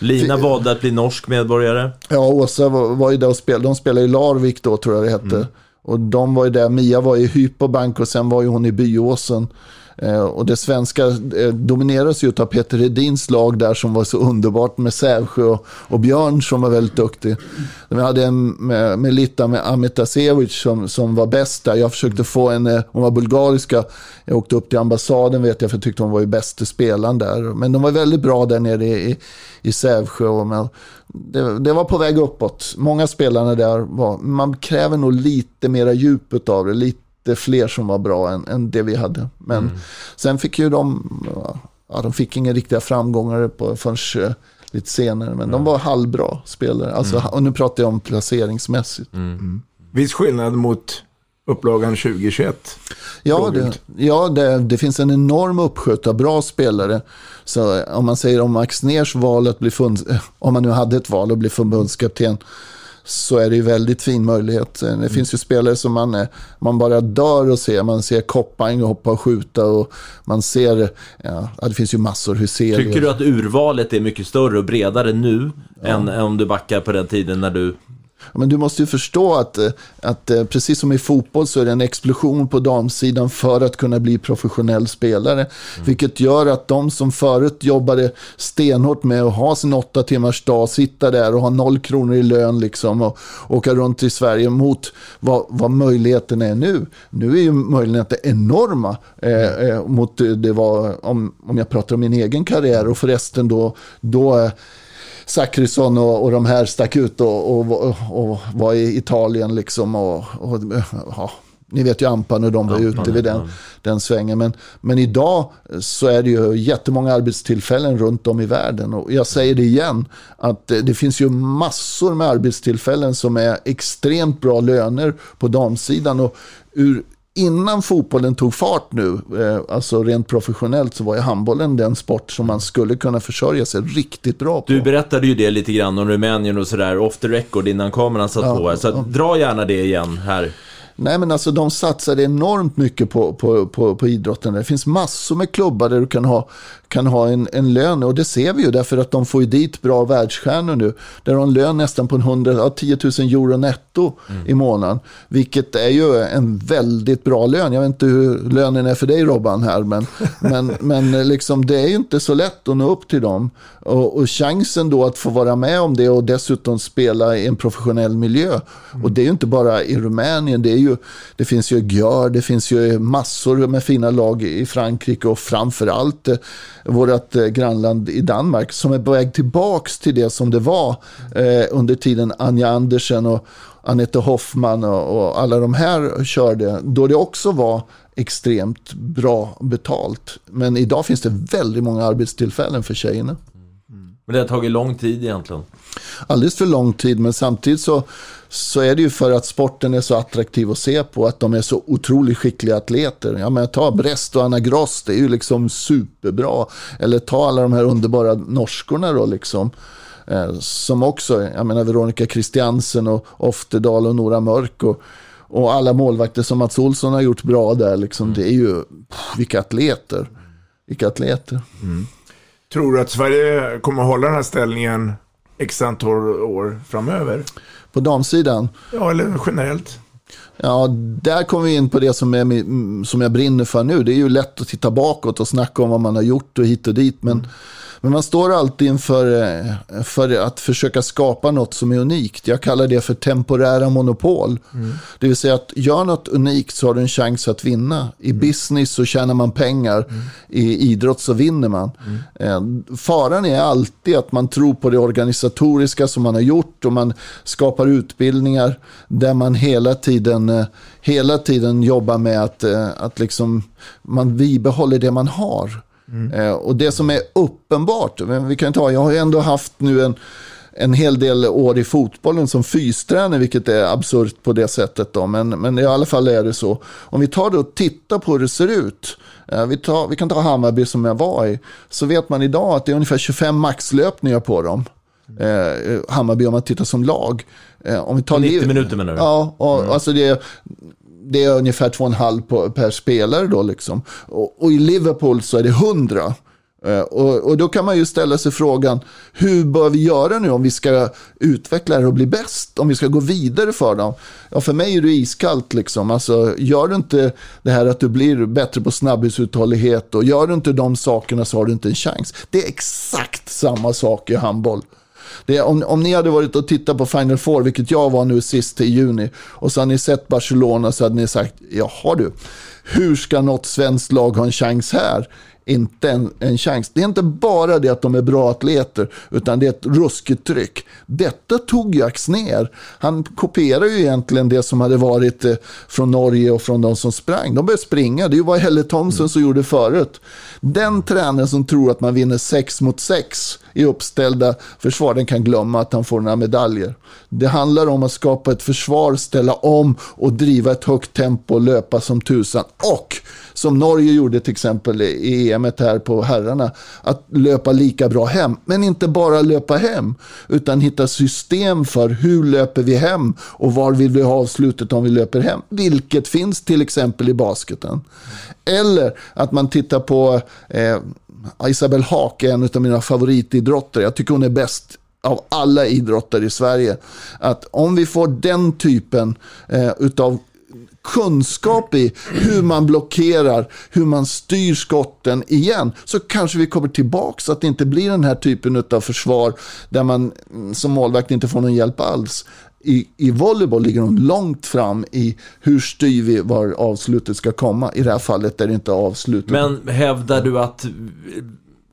Lina valde att bli norsk medborgare. ja Åsa var, var ju där och spelade, de spelade i Larvik då tror jag det hette. Och de var ju där, Mia var i Hypobank och sen var ju hon i Byåsen. Eh, och det svenska eh, domineras ju av Peter Hedins lag där som var så underbart med Sävsjö och, och Björn som var väldigt duktig. Vi hade en med, med Litta med Amitasevic som, som var bäst där. Jag försökte få en, eh, hon var bulgariska. Jag åkte upp till ambassaden vet jag för jag tyckte hon var ju bästa spelaren där. Men de var väldigt bra där nere i, i, i Sävsjö. Och med, det, det var på väg uppåt. Många spelarna där var, man kräver nog lite mera djup av det. Lite fler som var bra än, än det vi hade. Men sen fick ju de, ja, de fick inga riktiga framgångar på, förrän eh, lite senare. Men de var halvbra spelare. Alltså, Mm. Och nu pratar jag om placeringsmässigt. Viss skillnad mot upplagan 2021. Ja, det, ja det, det finns en enorm uppsjö av bra spelare. Så eh, om man säger om Max Ners val att bli [LAUGHS] om man nu hade ett val att bli förbundskapten, så är det ju väldigt fin möjlighet. Eh, Det finns ju spelare som man, eh, man bara dör och ser. Man ser Koppang hoppa och skjuta och man ser, ja, ja, det finns ju massor, Hyselius. Tycker du att urvalet är mycket större och bredare nu än än om du backar på den tiden när du... Men du måste ju förstå att, eh, att eh, precis som i fotboll så är det en explosion på damsidan för att kunna bli professionell spelare. Vilket gör att de som förut jobbade stenhårt med att ha sin åtta timmars dag, sitta där och ha noll kronor i lön liksom och åka runt i Sverige mot vad, vad möjligheten är nu. Nu är ju möjligheterna enorma eh, eh, mot det var, om, om jag pratar om min egen karriär och förresten då, då Zachrisson och, och de här stack ut och, och, och, och var i Italien liksom. Och, och, ja, ni vet ju Ampan och de var ute vid den, den svängen. Men, men idag så är det ju jättemånga arbetstillfällen runt om i världen. Och jag säger det igen, att det finns ju massor med arbetstillfällen som är extremt bra löner på damsidan. Och ur, innan fotbollen tog fart nu, eh, alltså rent professionellt, så var ju handbollen den sport som man skulle kunna försörja sig riktigt bra på. Du berättade ju det lite grann om Rumänien och sådär, off the record innan kameran satt Ja, på här. Så att, dra gärna det igen här. Nej men alltså de satsade enormt mycket på, på, på, på idrotten. Det finns massor med klubbar där du kan ha, kan ha en, en lön och det ser vi ju därför att de får ju dit bra världsstjärnor nu. Där de har en lön nästan på en 100, ja, 10 000 euro netto i månaden. Vilket är ju en väldigt bra lön. Jag vet inte hur lönen är för dig Robban här men, [LAUGHS] men, men liksom, det är ju inte så lätt att nå upp till dem. Och, och chansen då att få vara med om det och dessutom spela i en professionell miljö. Och det är ju inte bara i Rumänien, det, är ju, det finns ju Gjör, det finns ju massor med fina lag i Frankrike och framförallt eh, vårt eh, grannland i Danmark som är på väg tillbaks till det som det var eh, under tiden Anja Andersen och Anette Hoffman och, och alla de här körde, då det också var extremt bra betalt. Men idag finns det väldigt många arbetstillfällen för tjejerna. Men det har tagit lång tid egentligen. Alldeles för lång tid, men samtidigt så, så är det ju för att sporten är så attraktiv att se på, att de är så otroligt skickliga atleter. Ja, men ta Brest och Anna Gross, det är ju liksom superbra. Eller ta alla de här underbara norskorna då liksom. Eh, som också, jag menar Veronica Christiansen och Oftedal och Nora Mörk och, och alla målvakter som Mats Olsson har gjort bra där. Liksom, Det är ju, pff, vilka atleter. Vilka atleter. Tror du att Sverige kommer att hålla den här ställningen x antal år framöver? På damsidan, Ja, eller generellt? Ja, där kommer vi in på det som, är, som jag brinner för nu. Det är ju lätt att titta bakåt och snacka om vad man har gjort och hit och dit. Men, men man står alltid inför eh, för att försöka skapa något som är unikt. Jag kallar det för temporära monopol. Det vill säga att gör något unikt så har du en chans att vinna. I business så tjänar man pengar. I idrott så vinner man. Eh, Faran är alltid att man tror på det organisatoriska som man har gjort och man skapar utbildningar där man hela tiden, eh, hela tiden jobbar med att, att liksom man bibehåller det man har. Eh, Och det som är uppenbart, vi kan ta, jag har ju ändå haft nu en, en hel del år i fotbollen som fystränare, vilket är absurt på det sättet. Då. Men, men i alla fall är det så. Om vi tar det och tittar på hur det ser ut. Eh, Vi, tar, vi kan ta Hammarby som jag var i. Så vet man idag att det är ungefär 25 maxlöpningar på dem. Eh, Hammarby om man tittar som lag. Eh, om vi tar 90 Liv- minuter menar du? Ja, och, alltså det, är- det är ungefär två och en halv på, per spelare då liksom. Och, och i Liverpool så är det 100. Eh, och, och då kan man ju ställa sig frågan, hur bör vi göra nu om vi ska utveckla det och bli bäst? Om vi ska gå vidare för dem? Ja, för mig är det iskallt liksom. Alltså, gör du inte det här att du blir bättre på snabbhetsuthållighet och gör du inte de sakerna så har du inte en chans. Det är exakt samma sak i handboll. Det är, om, om ni hade varit och tittat på Final Four, vilket jag var nu sist i juni, och så hade ni sett Barcelona så hade ni sagt, jaha du, hur ska något svenskt lag ha en chans här? Inte en, en chans. Det är inte bara det att de är bra atleter, utan det är ett ruskigt tryck. Detta tog ju ner. Han kopierar ju egentligen det som hade varit eh, från Norge och från de som sprang. De började springa, det var Helle Thomsen som gjorde förut. Den tränaren som tror att man vinner 6 mot 6 i uppställda försvar, den kan glömma att han får några medaljer. Det handlar om att skapa ett försvar, ställa om och driva ett högt tempo och löpa som tusan. Och som Norge gjorde till exempel i EM här på herrarna, att löpa lika bra hem. Men inte bara löpa hem, utan hitta system för hur löper vi hem och var vill vi ha avslutet om vi löper hem. Vilket finns till exempel i basketen. Eller att man tittar på eh, Isabel Haak, en av mina favoritidrottare. Jag tycker hon är bäst av alla idrottare i Sverige. Att om vi får den typen eh, utav kunskap i hur man blockerar, hur man styr skotten igen, så kanske vi kommer tillbaka så att det inte blir den här typen av försvar där man mm, som målvakt inte får någon hjälp alls. I, I volleyboll ligger de långt fram i hur styr vi var avslutet ska komma. I det här fallet är det inte avslutet. Men hävdar du att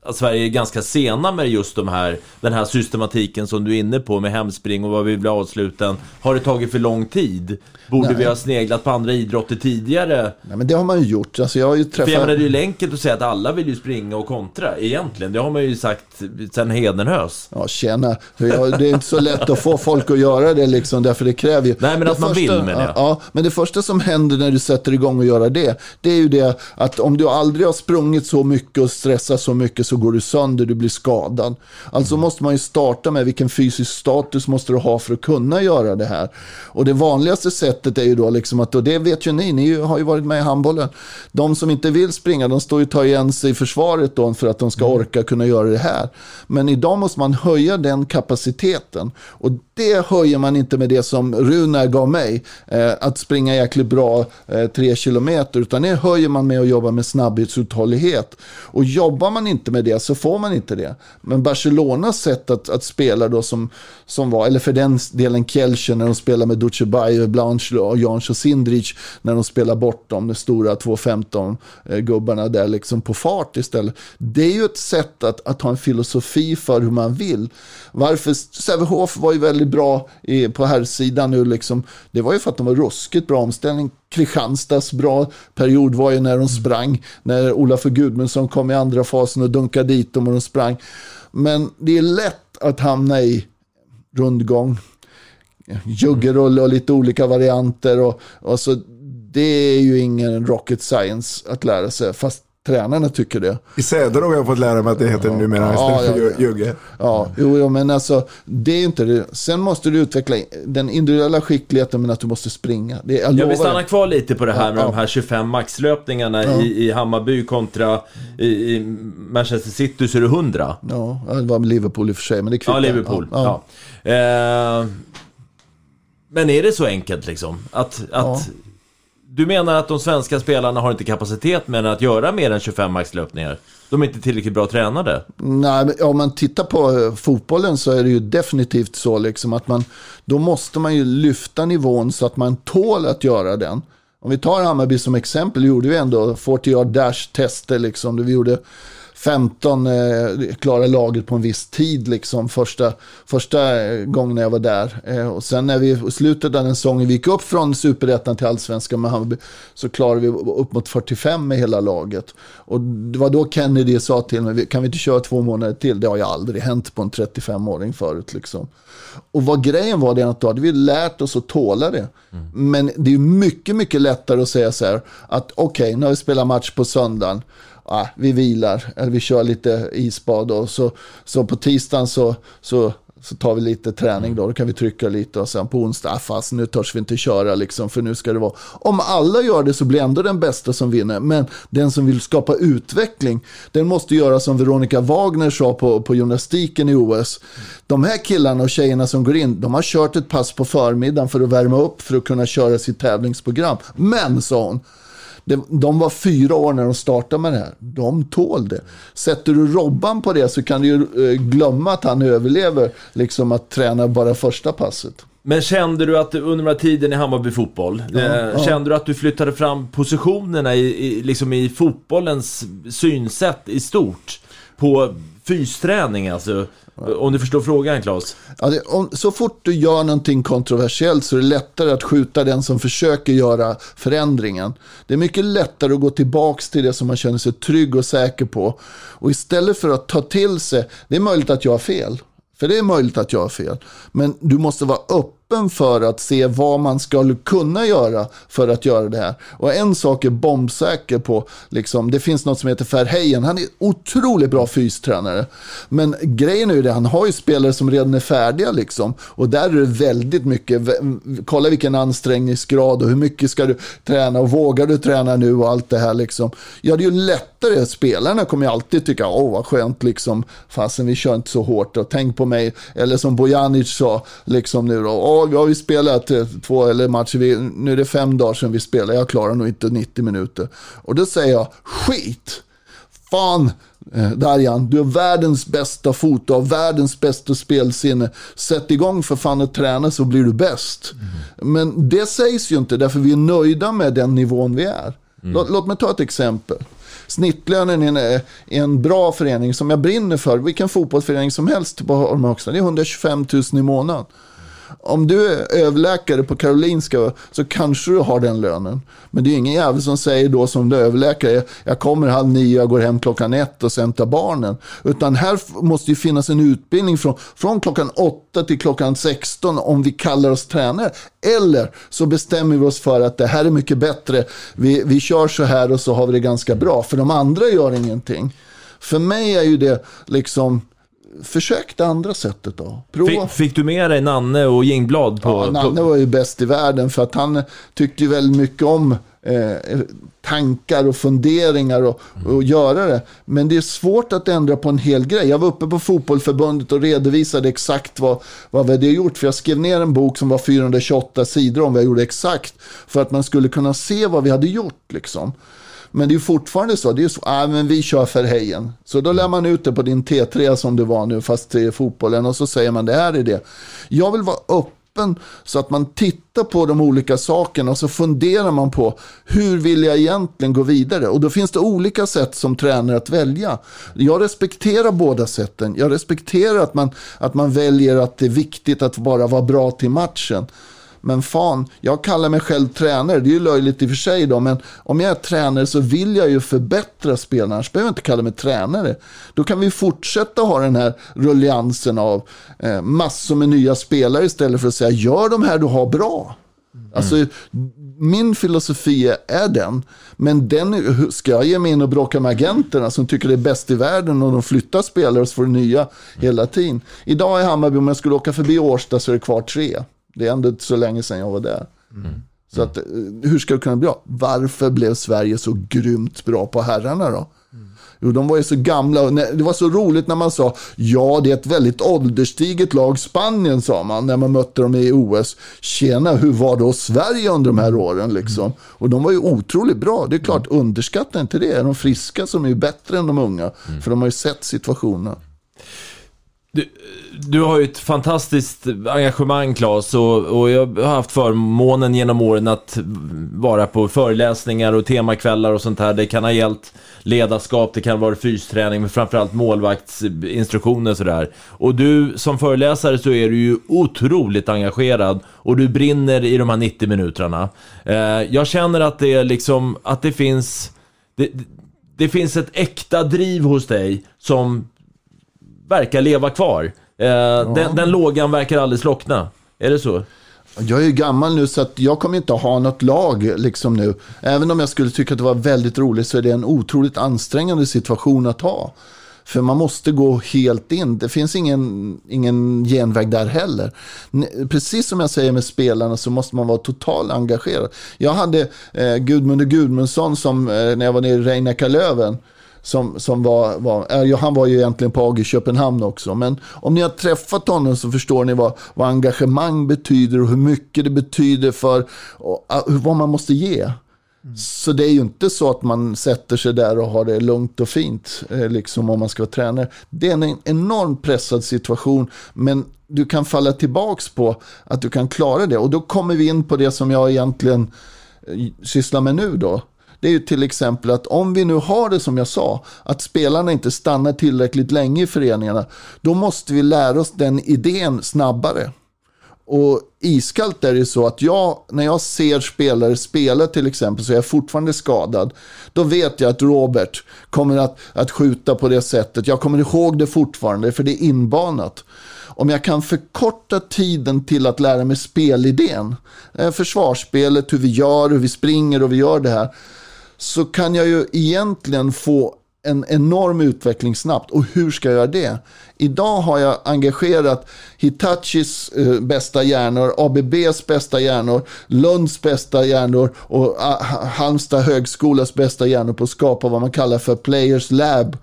att Sverige är ganska sena med just de här, den här systematiken som du är inne på med hemspring och vad vi vill avsluta. Har det tagit för lång tid? Borde Nej. vi ha sneglat på andra idrotter tidigare? Nej, men det har man ju gjort. Alltså, jag har ju träffat... För jag menar, det är ju enkelt att säga att alla vill ju springa och kontra egentligen. Det har man ju sagt sedan Hedenhös. Ja, tjena. Jag, det är inte så lätt att få folk att göra det liksom, därför det kräver ju... Nej, men det att man vill menar jag. Ja, men det första som händer när du sätter igång och göra det, det är ju det att om du aldrig har sprungit så mycket och stressat så mycket så går du sönder, du blir skadad. Alltså Mm. måste man ju starta med vilken fysisk status måste du ha för att kunna göra det här. Och det vanligaste sättet är ju då liksom att, och det vet ju ni, ni har ju varit med i handbollen. De som inte vill springa, de står ju och tar igen sig i försvaret då för att de ska Mm. orka kunna göra det här. Men idag måste man höja den kapaciteten. Och det höjer man inte med det som Runar gav mig, eh, att springa jäkligt bra eh, tre kilometer, utan det höjer man med att jobba med snabbhetsuthållighet. Och jobbar man inte med det så får man inte det. Men Barcelonas sätt att, att spela då som, som var, eller för den delen Kielce när de spelar med Duce Dutjebajev, Blanche och Jan och Sindrich när de spelar bort dem, de stora 2.15-gubbarna eh, där liksom på fart istället. Det är ju ett sätt att, att ha en filosofi för hur man vill. Varför Sävehof var ju väldigt bra i, på här sidan nu liksom. Det var ju för att de var ruskigt bra omställning. Kristianstads bra period var ju när de sprang. När Olaf Gudmundsson kom i andra fasen och dunkade dit dem och de sprang. Men det är lätt att hamna i rundgång, juggerulle och lite olika varianter. Och, och så, det är ju ingen rocket science att lära sig, fast tränarna tycker det. I Säder har jag fått lära mig att det heter numera Ja, istället ja, ja. jugge. Ja, jo, jo, men alltså det är inte det. Sen måste du utveckla den individuella skickligheten, men att du måste springa. Det, jag Jag vill stanna kvar lite på det här Ja, med ja. de här 25 maxlöpningarna Ja. i, i Hammarby kontra i, i Manchester City så är det 100. Ja, det var Liverpool i och för sig, men det kvittar. Ja, Liverpool. Ja. Eh, men är det så enkelt liksom? Att, att du menar att de svenska spelarna har inte kapacitet med att göra mer än 25 maxlöpningar? De är inte tillräckligt bra tränade? Nej, men om man tittar på eh, fotbollen så är det ju definitivt så liksom att man, då måste man ju lyfta nivån så att man tål att göra den. Om vi tar Hammarby som exempel, gjorde vi ändå 40 yard dash tester liksom. Vi gjorde 15 eh, klara laget på en viss tid liksom första, första gången jag var där. Eh, och sen när vi i slutet av den säsongen vi gick upp från superettan till allsvenskan med Hammarby så klarade vi upp mot 45 med hela laget. Och det var då Kennedy sa till mig, kan vi inte köra två månader till? Det har ju aldrig hänt på en 35-åring förut liksom. Och vad grejen var det att då hade vi lärt oss att tåla det. Men det är mycket, mycket lättare att säga så här att okej, nu har vi spelat match på söndagen. Ah, vi vilar, eller vi kör lite isbad och så, så på tisdagen så, så, så tar vi lite träning då, då kan vi trycka lite och sen på onsdag, ah, fast nu törs vi inte köra liksom, för nu ska det vara. Om alla gör det så blir ändå den bästa som vinner, men den som vill skapa utveckling, den måste göra som Veronica Wagner sa på, på gymnastiken i OS. De här killarna och tjejerna som går in, de har kört ett pass på förmiddagen för att värma upp för att kunna köra sitt tävlingsprogram. Men, sa hon, de var fyra år när de startade med det här. De tål det. Sätter du Robban på det så kan du ju eh, glömma att han överlever liksom att träna bara första passet. Men kände du att under den här tiden i Hammarby fotboll, Ja, eh, ja. kände du att du flyttade fram positionerna i, i, liksom i fotbollens synsätt i stort? På fysträning alltså? Om du förstår frågan, Claes? Ja, det, om, så fort du gör någonting kontroversiellt så är det lättare att skjuta den som försöker göra förändringen. Det är mycket lättare att gå tillbaka till det som man känner sig trygg och säker på. Och istället för att ta till sig, det är möjligt att jag har fel. För det är möjligt att jag har fel. Men du måste vara öppen för att se vad man skulle kunna göra för att göra det här. Och en sak är bombsäker på, liksom, det finns något som heter Verheyen. Han är otroligt bra fystränare. Men grejen är ju det, han har ju spelare som redan är färdiga liksom. Och där är det väldigt mycket, kolla vilken ansträngningsgrad och hur mycket ska du träna och vågar du träna nu och allt det här liksom. Ja, det är ju lättare. Spelarna kommer ju alltid tycka, åh vad skönt liksom, fasen vi kör inte så hårt och tänk på mig. Eller som Bojanic sa, liksom nu då, vi har vi spelat eh, två eller matcher, vi, nu är det fem dagar sedan vi spelade, jag klarar nog inte 90 minuter. Och då säger jag, skit! Fan, eh, Darjan, du har världens bästa fot, du har världens bästa spelsinne. Sätt igång för fan och träna så blir du bäst. Mm. Men det sägs ju inte därför vi är nöjda med den nivån vi är. Mm. Låt, låt mig ta ett exempel. Snittlönen i en, eh, en, bra förening som jag brinner för, vilken fotbollsförening som helst på Holma det är 125 000 i månaden om du är överläkare på Karolinska så kanske du har den lönen. Men det är ingen jävel som säger då som du är överläkare, jag kommer halv nio, jag går hem klockan ett och sen tar barnen. Utan här måste ju finnas en utbildning från, från klockan åtta till klockan 16 om vi kallar oss tränare. Eller så bestämmer vi oss för att det här är mycket bättre, vi, vi kör så här och så har vi det ganska bra. För de andra gör ingenting. För mig är ju det liksom försök det andra sättet då. Prova. Fick, fick, du med dig Nanne och Jingblad? På, ja, Nanne var ju bäst i världen för att han tyckte ju väldigt mycket om eh, tankar och funderingar och, mm. och göra det. Men det är svårt att ändra på en hel grej. Jag var uppe på fotbollförbundet och redovisade exakt vad, vad vi hade gjort. För jag skrev ner en bok som var 428 sidor om vad jag gjorde exakt. För att man skulle kunna se vad vi hade gjort liksom. Men det är fortfarande så, det är så, ah, men vi kör för hejen. Så då lär man ut det på din T3 som du var nu, fast till fotbollen. Och så säger man det här är det. Jag vill vara öppen så att man tittar på de olika sakerna och så funderar man på hur vill jag egentligen gå vidare? Och då finns det olika sätt som tränare att välja. Jag respekterar båda sätten. Jag respekterar att man, att man väljer att det är viktigt att bara vara bra till matchen. Men fan, jag kallar mig själv tränare. Det är ju löjligt i och för sig då. Men om jag är tränare så vill jag ju förbättra spelarna. Annars behöver jag inte kalla mig tränare. Då kan vi fortsätta ha den här rulliansen av eh, massor med nya spelare istället för att säga gör de här du har bra. Mm. Alltså, min filosofi är den. Men den ska jag ge mig in och bråka med agenterna som tycker det är bäst i världen och de flyttar spelare och så får nya hela tiden. Idag i Hammarby, om jag skulle åka förbi Årsta så är det kvar tre. Det är ändå inte så länge sedan jag var där. Mm. Så att, eh, hur ska det kunna bli bra? Varför blev Sverige så grymt bra på herrarna då? Mm. Jo, de var ju så gamla. Och det var så roligt när man sa, ja det är ett väldigt ålderstiget lag, Spanien sa man, när man mötte dem i OS. Tjena, hur var då Sverige under de här åren liksom? Mm. Och de var ju otroligt bra. Det är klart, mm. underskatta inte det. De friska som är bättre än de unga. Mm. För de har ju sett situationerna. Du, du har ju ett fantastiskt engagemang Claes och, och jag har haft förmånen genom åren att vara på föreläsningar och temakvällar och sånt här. Det kan ha gällt ledarskap, det kan vara fysträning, men framförallt målvaktsinstruktioner och sådär. Och du som föreläsare så är du ju otroligt engagerad och du brinner i de här 90 minuterna. Eh, jag känner att det är liksom, att det finns det, det finns ett äkta driv hos dig som verkar leva kvar. Eh, ja. den, den lågan verkar aldrig slockna. Är det så? Jag är ju gammal nu så att jag kommer inte ha något lag liksom nu. Även om jag skulle tycka att det var väldigt roligt så är det en otroligt ansträngande situation att ha. För man måste gå helt in. Det finns ingen, ingen genväg där heller. Precis som jag säger med spelarna så måste man vara totalt engagerad. Jag hade eh, Gudmund Gudmundsson som eh, när jag var nere i Reineckarlöven som, som var, var ja, han var ju egentligen på AG i Köpenhamn också. Men om ni har träffat honom så förstår ni vad, vad engagemang betyder och hur mycket det betyder för och, vad man måste ge. Mm. Så det är ju inte så att man sätter sig där och har det lugnt och fint, eh, liksom om man ska vara tränare. Det är en enormt pressad situation, men du kan falla tillbaks på att du kan klara det. Och då kommer vi in på det som jag egentligen eh, sysslar med nu då det är ju till exempel att om vi nu har det som jag sa, att spelarna inte stannar tillräckligt länge i föreningarna, då måste vi lära oss den idén snabbare. Och iskallt är det så att jag, när jag ser spelare spela till exempel, så är jag fortfarande skadad. Då vet jag att Robert kommer att, att skjuta på det sättet. Jag kommer ihåg det fortfarande, för det är inbanat. Om jag kan förkorta tiden till att lära mig spelidén, eh, försvarsspelet, hur vi gör, hur vi springer och vi gör det här, så kan jag ju egentligen få en enorm utveckling snabbt. Och hur ska jag göra det? Idag har jag engagerat Hitachis eh, bästa hjärnor, ABBs bästa hjärnor, Lunds bästa hjärnor och ah, Halmstad högskolas bästa hjärnor på att skapa vad man kallar för Players Lab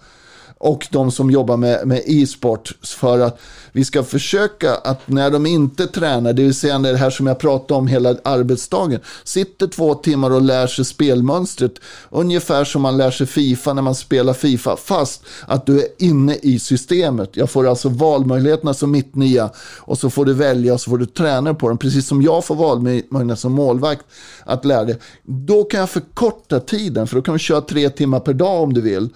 och de som jobbar med, med e-sport för att vi ska försöka att när de inte tränar, det vill säga det här som jag pratade om hela arbetsdagen, sitter två timmar och lär sig spelmönstret, ungefär som man lär sig Fifa när man spelar Fifa, fast att du är inne i systemet. Jag får alltså valmöjligheterna som mittnia och så får du välja och så får du träna på dem, precis som jag får valmöjligheterna som målvakt att lära dig. Då kan jag förkorta tiden, för då kan vi köra tre timmar per dag om du vill.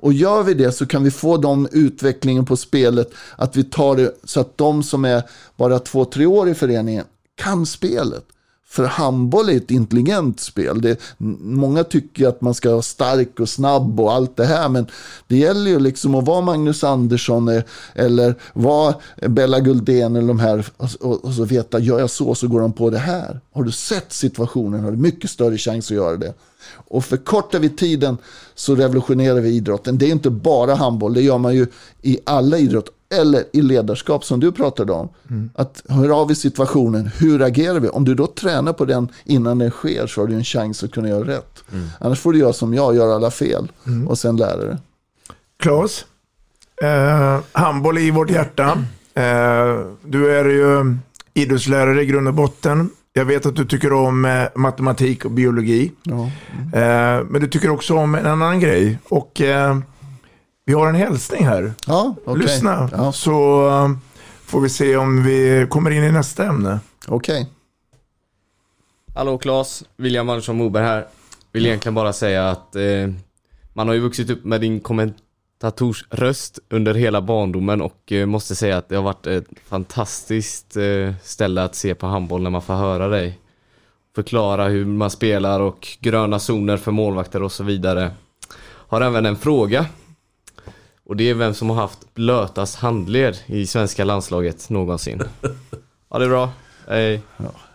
Och gör vi det så kan vi få den utvecklingen på spelet att vi tar det så att de som är bara två, tre år i föreningen kan spelet. För handboll är ett intelligent spel. Det, många tycker att man ska vara stark och snabb och allt det här. Men det gäller ju liksom att vara Magnus Andersson eh, eller vara Bella Guldén eller de här. Och, och, och så veta, gör jag så så går de på det här. Har du sett situationen har du mycket större chans att göra det. Och förkortar vi tiden så revolutionerar vi idrotten. Det är inte bara handboll, det gör man ju i alla idrotter. Eller i ledarskap som du pratade om. Mm. Att hur har vi situationen, hur agerar vi? Om du då tränar på den innan den sker så har du en chans att kunna göra rätt. Mm. Annars får du göra som jag, göra alla fel mm. och sen lära dig. Klas, eh, handboll i vårt hjärta. Eh, du är ju idrottslärare i grund och botten. Jag vet att du tycker om eh, matematik och biologi. Ja. Mm. Eh, men du tycker också om en annan grej. Och eh, vi har en hälsning här. Ja, okay. Lyssna, ja. så får vi se om vi kommer in i nästa ämne. Okej. Okay. Hallå Claes, William Andersson Moberg här. Vill egentligen bara säga att eh, man har ju vuxit upp med din kommentar röst under hela barndomen och eh, måste säga att det har varit ett fantastiskt eh, ställe att se på handboll när man får höra dig förklara hur man spelar och gröna zoner för målvakter och så vidare. Har även en fråga. Och det är vem som har haft blötast handled i svenska landslaget någonsin. [LAUGHS] Ja, det är bra. Hej. Ja.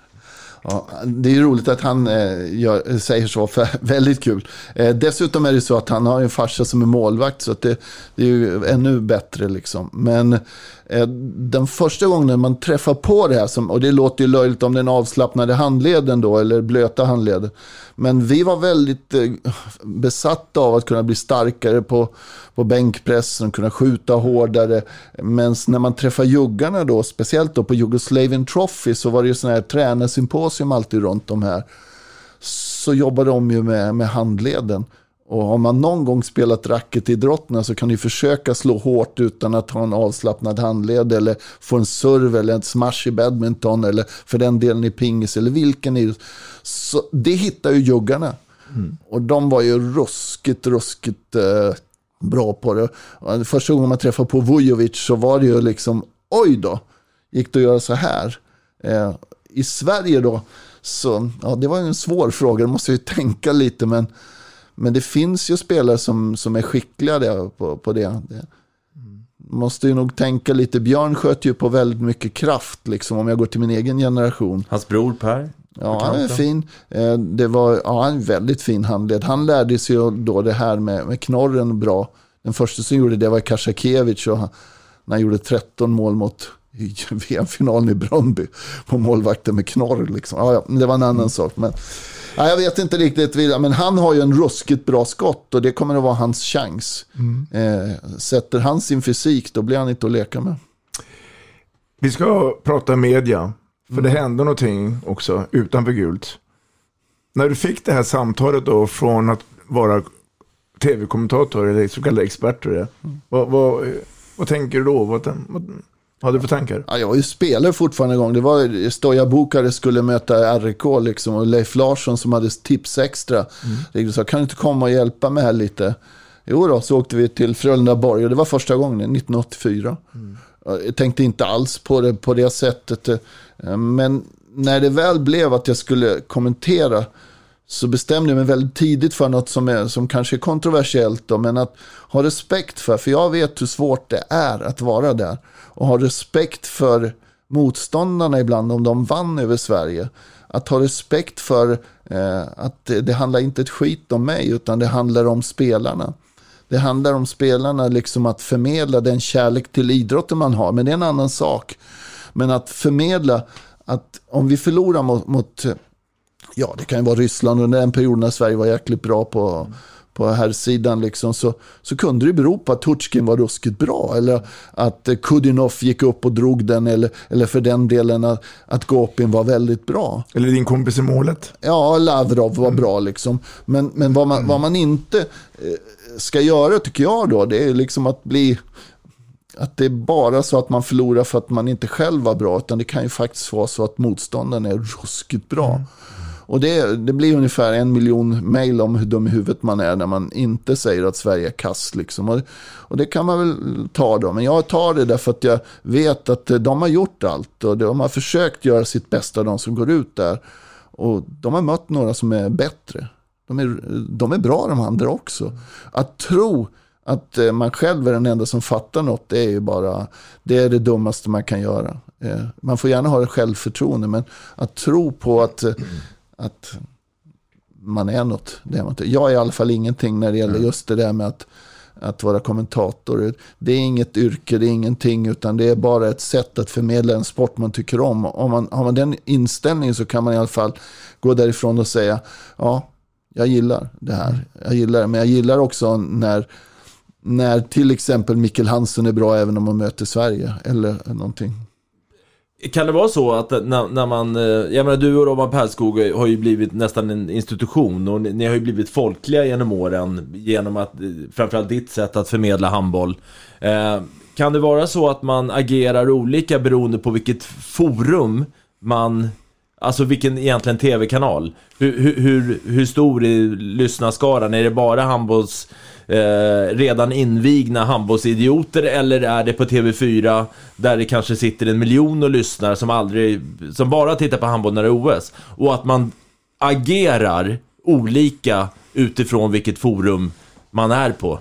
Ja, det är roligt att han eh, gör, säger så, för [LAUGHS] väldigt kul. Eh, dessutom är det så att han har en farsa som är målvakt, så det, det, är ju ännu bättre. Liksom. Men Eh, den första gången man träffar på det här, som, och det låter ju löjligt om den avslappnade handleden då, eller blöta handleden. Men vi var väldigt eh, besatta av att kunna bli starkare på, på bänkpressen, kunna skjuta hårdare. Men när man träffar juggarna då, speciellt då på Jugoslavian Trophy, så var det ju sådana här tränarsymposium alltid runt de här. Så jobbade de ju med, med handleden. Och har man någon gång spelat racketidrotterna så kan du försöka slå hårt utan att ha en avslappnad handled eller få en serve eller en smash i badminton eller för den delen i pingis eller vilken idrott. Så det hittar ju juggarna. Mm. Och de var ju ruskigt, ruskigt eh, bra på det. Första gången man träffade på Vujovic så var det ju liksom, oj då, gick det att göra så här? Eh, I Sverige då, så ja, det var en svår fråga, det måste jag ju tänka lite, men men det finns ju spelare som, som är skickliga där på, på det. det. Måste ju nog tänka lite. Björn sköt ju på väldigt mycket kraft, liksom, om jag går till min egen generation. Hans bror Per? Ja, han är fin. Eh, det var ja, en väldigt fin handled. Han lärde sig ju då det här med, med knorren bra. Den första som gjorde det var och han, när han gjorde 13 mål mot [LAUGHS] VM-finalen i Bröndby på målvakten med knorr. Liksom. Ja, ja, det var en annan mm. sak. Men, ja, jag vet inte riktigt, men han har ju en ruskigt bra skott och det kommer att vara hans chans. Mm. Eh, sätter han sin fysik, då blir han inte att leka med. Vi ska prata media, för mm. det hände någonting också utanför gult. När du fick det här samtalet då från att vara tv-kommentator eller så kallad expert, mm. vad, vad, vad tänker du då? Vad, Vad hade du för tankar? Ja, jag var ju spelare fortfarande en gång. Det var Stoja Bukare skulle möta RIK liksom. Och Leif Larsson som hade tips extra. Mm. Jag sa, kan du inte komma och hjälpa mig här lite? Jo då, så åkte vi till Frölunda-Borg och det var första gången, 1984. Mm. Jag tänkte inte alls på det på det sättet. eh, Men när det väl blev att jag skulle kommentera så bestämde jag mig väldigt tidigt för något som, är, som kanske är kontroversiellt. Då, men att ha respekt för, för jag vet hur svårt det är att vara där. Och ha respekt för motståndarna ibland om de vann över Sverige. Att ha respekt för eh, att det, det handlar inte ett skit om mig utan det handlar om spelarna. Det handlar om spelarna, liksom att förmedla den kärlek till idrotten man har. Men det är en annan sak. Men att förmedla att om vi förlorar mot, mot ja det kan ju vara Ryssland under den perioden när Sverige var jäkligt bra på, på här sidan liksom, så, så kunde det bero på att Tutjkin var ruskigt bra. Eller att eh, Kudinov gick upp och drog den. Eller, eller för den delen att, att Gopin var väldigt bra. Eller din kompis i målet. Ja, Lavrov var bra liksom. Men, men vad, man, vad man inte eh, ska göra tycker jag då, det är liksom att bli att det är bara så att man förlorar för att man inte själv var bra. Utan det kan ju faktiskt vara så att motståndaren är ruskigt bra. Mm. Och det, det blir ungefär en miljon mejl om hur dum i huvudet man är när man inte säger att Sverige är kass. Liksom. Och, och, det kan man väl ta då. Men jag tar det därför att jag vet att eh, de har gjort allt. Och de har försökt göra sitt bästa, de som går ut där. Och de har mött några som är bättre. De är, de är bra de andra också. Att tro att eh, man själv är den enda som fattar något, det är ju bara, det är det dummaste man kan göra. Eh, man får gärna ha självförtroende, men att tro på att, att man är något, det är man inte. Jag är i alla fall ingenting när det gäller just det där med att, att vara kommentator. Det är inget yrke, det är ingenting, utan det är bara ett sätt att förmedla en sport man tycker om. Om man, har man den inställningen så kan man i alla fall gå därifrån och säga, ja, jag gillar det här. Jag gillar det, men jag gillar också när när till exempel Mikkel Hansen är bra även om man möter Sverige eller någonting. Kan det vara så att när, när man, eh, jag menar du och Robban Perskog har ju blivit nästan en institution och ni, ni, har ju blivit folkliga genom åren genom att, eh, framförallt ditt sätt att förmedla handboll. Eh, kan det vara så att man agerar olika beroende på vilket forum man Alltså vilken egentligen tv-kanal? Hur, hur, hur, stor är lyssnarskaran? Är det bara handbolls eh, redan invigna handbollsidioter eller är det på TV4 där det kanske sitter en miljon och lyssnar som aldrig, som bara tittar på handboll när det är OS? Och att man agerar olika utifrån vilket forum man är på.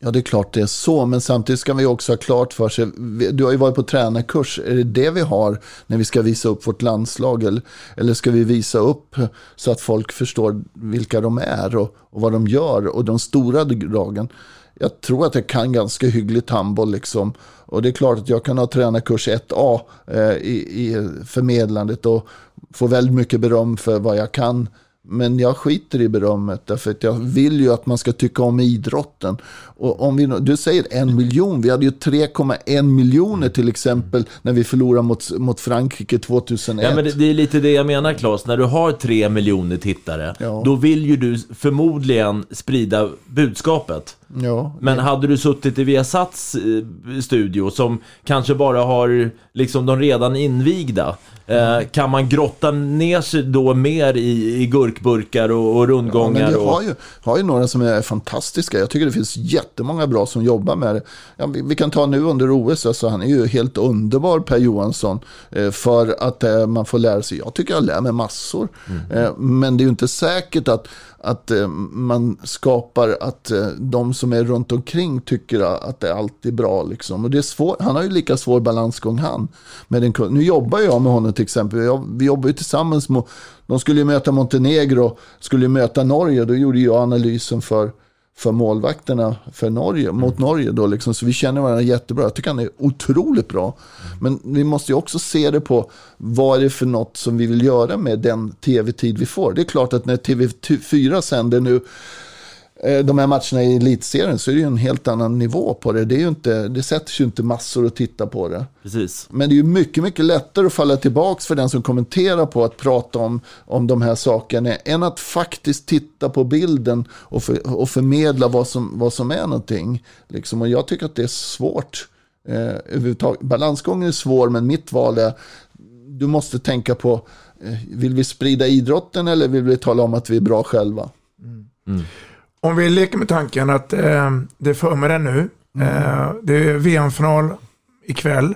Ja, det är klart det är så, men samtidigt ska vi också ha klart för sig, du har ju varit på tränarkurs, är det det vi har när vi ska visa upp vårt landslag? Eller, eller ska vi visa upp så att folk förstår vilka de är och, och vad de gör och de stora dragen? Jag tror att jag kan ganska hyggligt handboll liksom. Och det är klart att jag kan ha tränarkurs 1A eh, i, i förmedlandet och få väldigt mycket beröm för vad jag kan men jag skiter i berömmet därför att jag vill ju att man ska tycka om idrotten. Och om vi, du säger en miljon, vi hade ju 3,1 miljoner till exempel när vi förlorade mot, mot Frankrike 2001. Ja men det, det är lite det jag menar Claes, när du har 3 miljoner tittare, ja. då vill ju du förmodligen sprida budskapet. Ja, men hade du suttit i Viasats eh, studio som kanske bara har liksom de redan invigda Eh, kan man grotta ner sig då mer i, i gurkburkar och, och rundgångar? Ja, men vi har ju, har ju några som är fantastiska. Jag tycker det finns jättemånga bra som jobbar med det. Ja, vi, vi, kan ta nu under OS, alltså, han är ju helt underbar Per Johansson. Eh, för att eh, man får lära sig. Jag tycker jag lär mig massor. Mm. Men det är ju inte säkert att att eh, man skapar att eh, de som är runt omkring tycker att det är alltid bra. Liksom. Och det är svår, han har ju lika svår balansgång han. Med den, nu jobbar jag med honom till exempel. Jag, vi jobbar ju tillsammans. Med, de skulle ju möta Montenegro, skulle ju möta Norge. Då gjorde jag analysen för för målvakterna för Norge, mot Norge. Då liksom. Så vi känner varandra jättebra. Jag tycker han är otroligt bra. Men vi måste ju också se det på vad är det för något som vi vill göra med den tv-tid vi får. Det är klart att när TV4 sänder nu de här matcherna i elitserien så är det ju en helt annan nivå på det. Det, är ju inte, det sätter sig ju inte massor att titta på det. Precis. Men det är ju mycket, mycket lättare att falla tillbaka för den som kommenterar på att prata om, om de här sakerna än att faktiskt titta på bilden och, för, och förmedla vad som, vad som är någonting. Liksom. Och jag tycker att det är svårt. Eh. Balansgången är svår, men mitt val är, du måste tänka på, eh, vill vi sprida idrotten eller vill vi tala om att vi är bra själva? Om vi leker med tanken att eh, det är förmiddag nu. Eh, det är VM-final ikväll.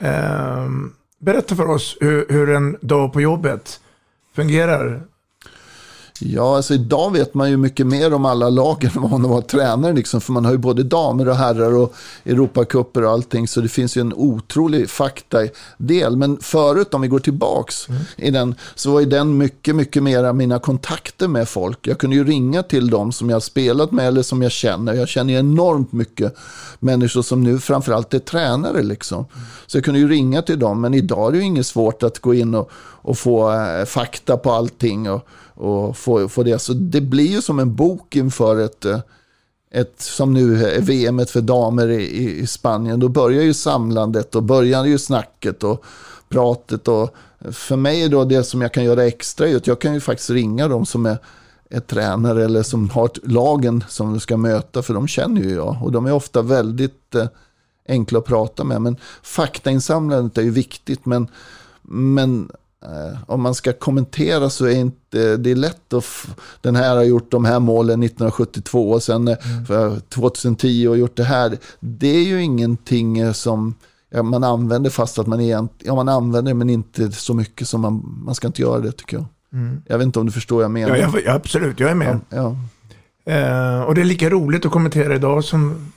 Eh, berätta för oss hur, hur en dag på jobbet fungerar. Ja, alltså idag vet man ju mycket mer om alla lagen än vad man var tränare. Liksom, för man har ju både damer och herrar och Europacuper och allting. Så det finns ju en otrolig faktadel. Men förut, om vi går tillbaks i den, så var ju den mycket, mycket mera mina kontakter med folk. Jag kunde ju ringa till dem som jag har spelat med eller som jag känner. Jag känner ju enormt mycket människor som nu framförallt är tränare. Liksom. Så jag kunde ju ringa till dem. Men idag är det ju inget svårt att gå in och, och få eh, fakta på allting. Och, och få, få det. Så det blir ju som en bok inför ett, eh, ett som nu är VM för damer i, i, Spanien. Då börjar ju samlandet och börjar ju snacket och pratet. Och för mig är då det som jag kan göra extra är att jag kan ju faktiskt ringa dem som är, är tränare eller som har lagen som du ska möta. För de känner ju jag och de är ofta väldigt eh, enkla att prata med. Men faktainsamlandet är ju viktigt. Men, men om man ska kommentera så är inte det är lätt att den här har gjort de här målen 1972 och sen eh, för 2010 och gjort det här. Det är ju ingenting eh, som ja, man använder fast att man egentligen, ja man använder det men inte så mycket som man, man ska inte göra det tycker jag. Mm. Jag vet inte om du förstår vad jag menar. Ja, jag, ja, absolut, jag är med. Ja, Eh, och det är lika roligt att kommentera idag som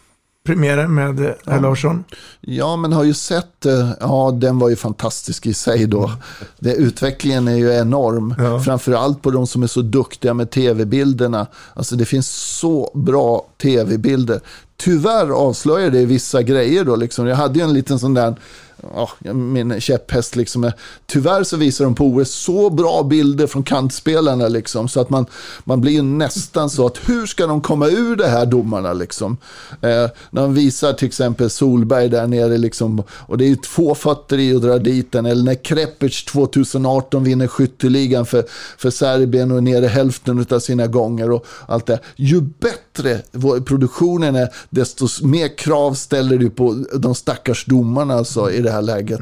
premiären med eh, herr Larsson. Ja, men har ju sett, eh, ja den var ju fantastisk i sig då. Det, utvecklingen är ju enorm. Framförallt på de som är så duktiga med tv-bilderna. Alltså det finns så bra tv-bilder. Tyvärr avslöjar det vissa grejer då. Liksom. Jag hade ju en liten sån där, ja, min käpphäst liksom. är, Tyvärr så visar de på OS så bra bilder från kantspelarna liksom. Så att man, man blir ju nästan så att hur ska de komma ur det här domarna liksom? Eh, när de visar till exempel Solberg där nere liksom. Och det är ju två fötter i att dra dit den. Eller när Krepic 2018 vinner skytteligan för, för Serbien och är nere hälften av sina gånger och allt det. Ju bättre produktionen är, desto mer krav ställer du på de stackars domarna alltså, i det här läget.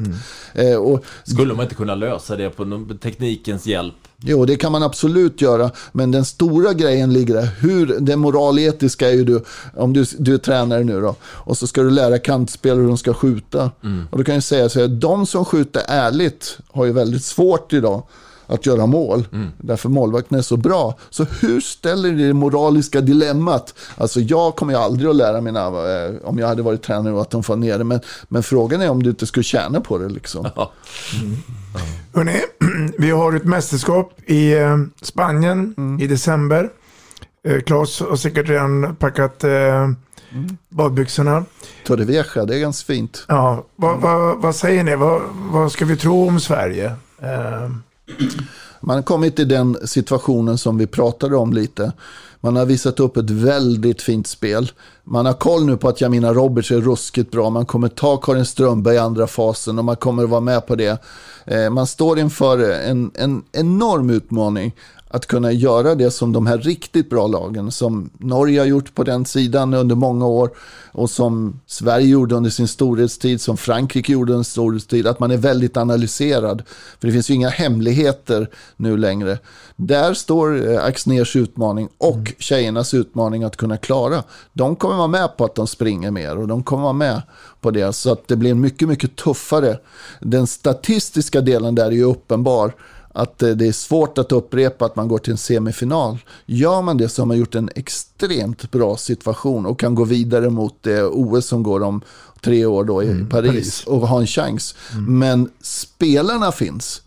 Eh, och, Skulle man inte kunna lösa det på någon- teknikens hjälp? Jo, det kan man absolut göra. Men den stora grejen ligger där. Hur, det moraletiska är ju du, om du, du är tränare nu då. Och så ska du lära kantspelare hur de ska skjuta. Och då kan jag säga så här, de som skjuter ärligt har ju väldigt svårt idag att göra mål. Därför målvakten är så bra. Så hur ställer du det moraliska dilemmat? Alltså jag kommer ju aldrig att lära mina, eh, om jag hade varit tränare, och att de får ner det. Men, men frågan är om du inte skulle tjäna på det liksom. Hörrni, [CLEARS THROAT] vi har ett mästerskap i eh, Spanien i december. Eh, Claes har säkert redan packat eh, badbyxorna. Torrevieja, det är ganska fint. Ja, vad, vad, vad säger ni? Vad, vad ska vi tro om Sverige? Eh, man har kommit i den situationen som vi pratade om lite. Man har visat upp ett väldigt fint spel. Man har koll nu på att Jamina Roberts är ruskigt bra. Man kommer ta Karin Strömberg i andra fasen och man kommer att vara med på det. Eh, man står inför en, en enorm utmaning att kunna göra det som de här riktigt bra lagen, som Norge har gjort på den sidan under många år och som Sverige gjorde under sin storhetstid, som Frankrike gjorde under sin storhetstid, att man är väldigt analyserad. För det finns ju inga hemligheter nu längre. Där står eh, Axners utmaning och tjejernas utmaning att kunna klara. De kommer vara med på att de springer mer och de kommer vara med på det. Så att det blir mycket, mycket tuffare. Den statistiska delen där är ju uppenbar att eh, det är svårt att upprepa att man går till en semifinal. Gör man det så har man gjort en extremt bra situation och kan gå vidare mot det OS som går om tre år då i Paris, Paris. och ha en chans. Men spelarna finns.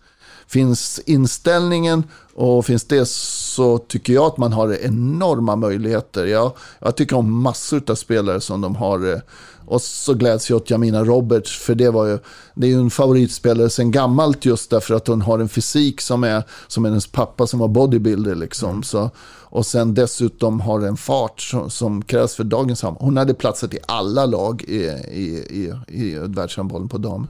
Finns inställningen och finns det så tycker jag att man har enorma möjligheter. Jag, jag tycker om massor av spelare som de har. Och så gläds jag åt Jamina Roberts, för det, var ju, det är ju en favoritspelare sen gammalt just därför att hon har en fysik som är som hennes pappa som var bodybuilder. Liksom. Så, och sen dessutom har en fart som, som krävs för dagens handboll. Hon hade platsat i alla lag i, i, i, i världshandbollen på dam.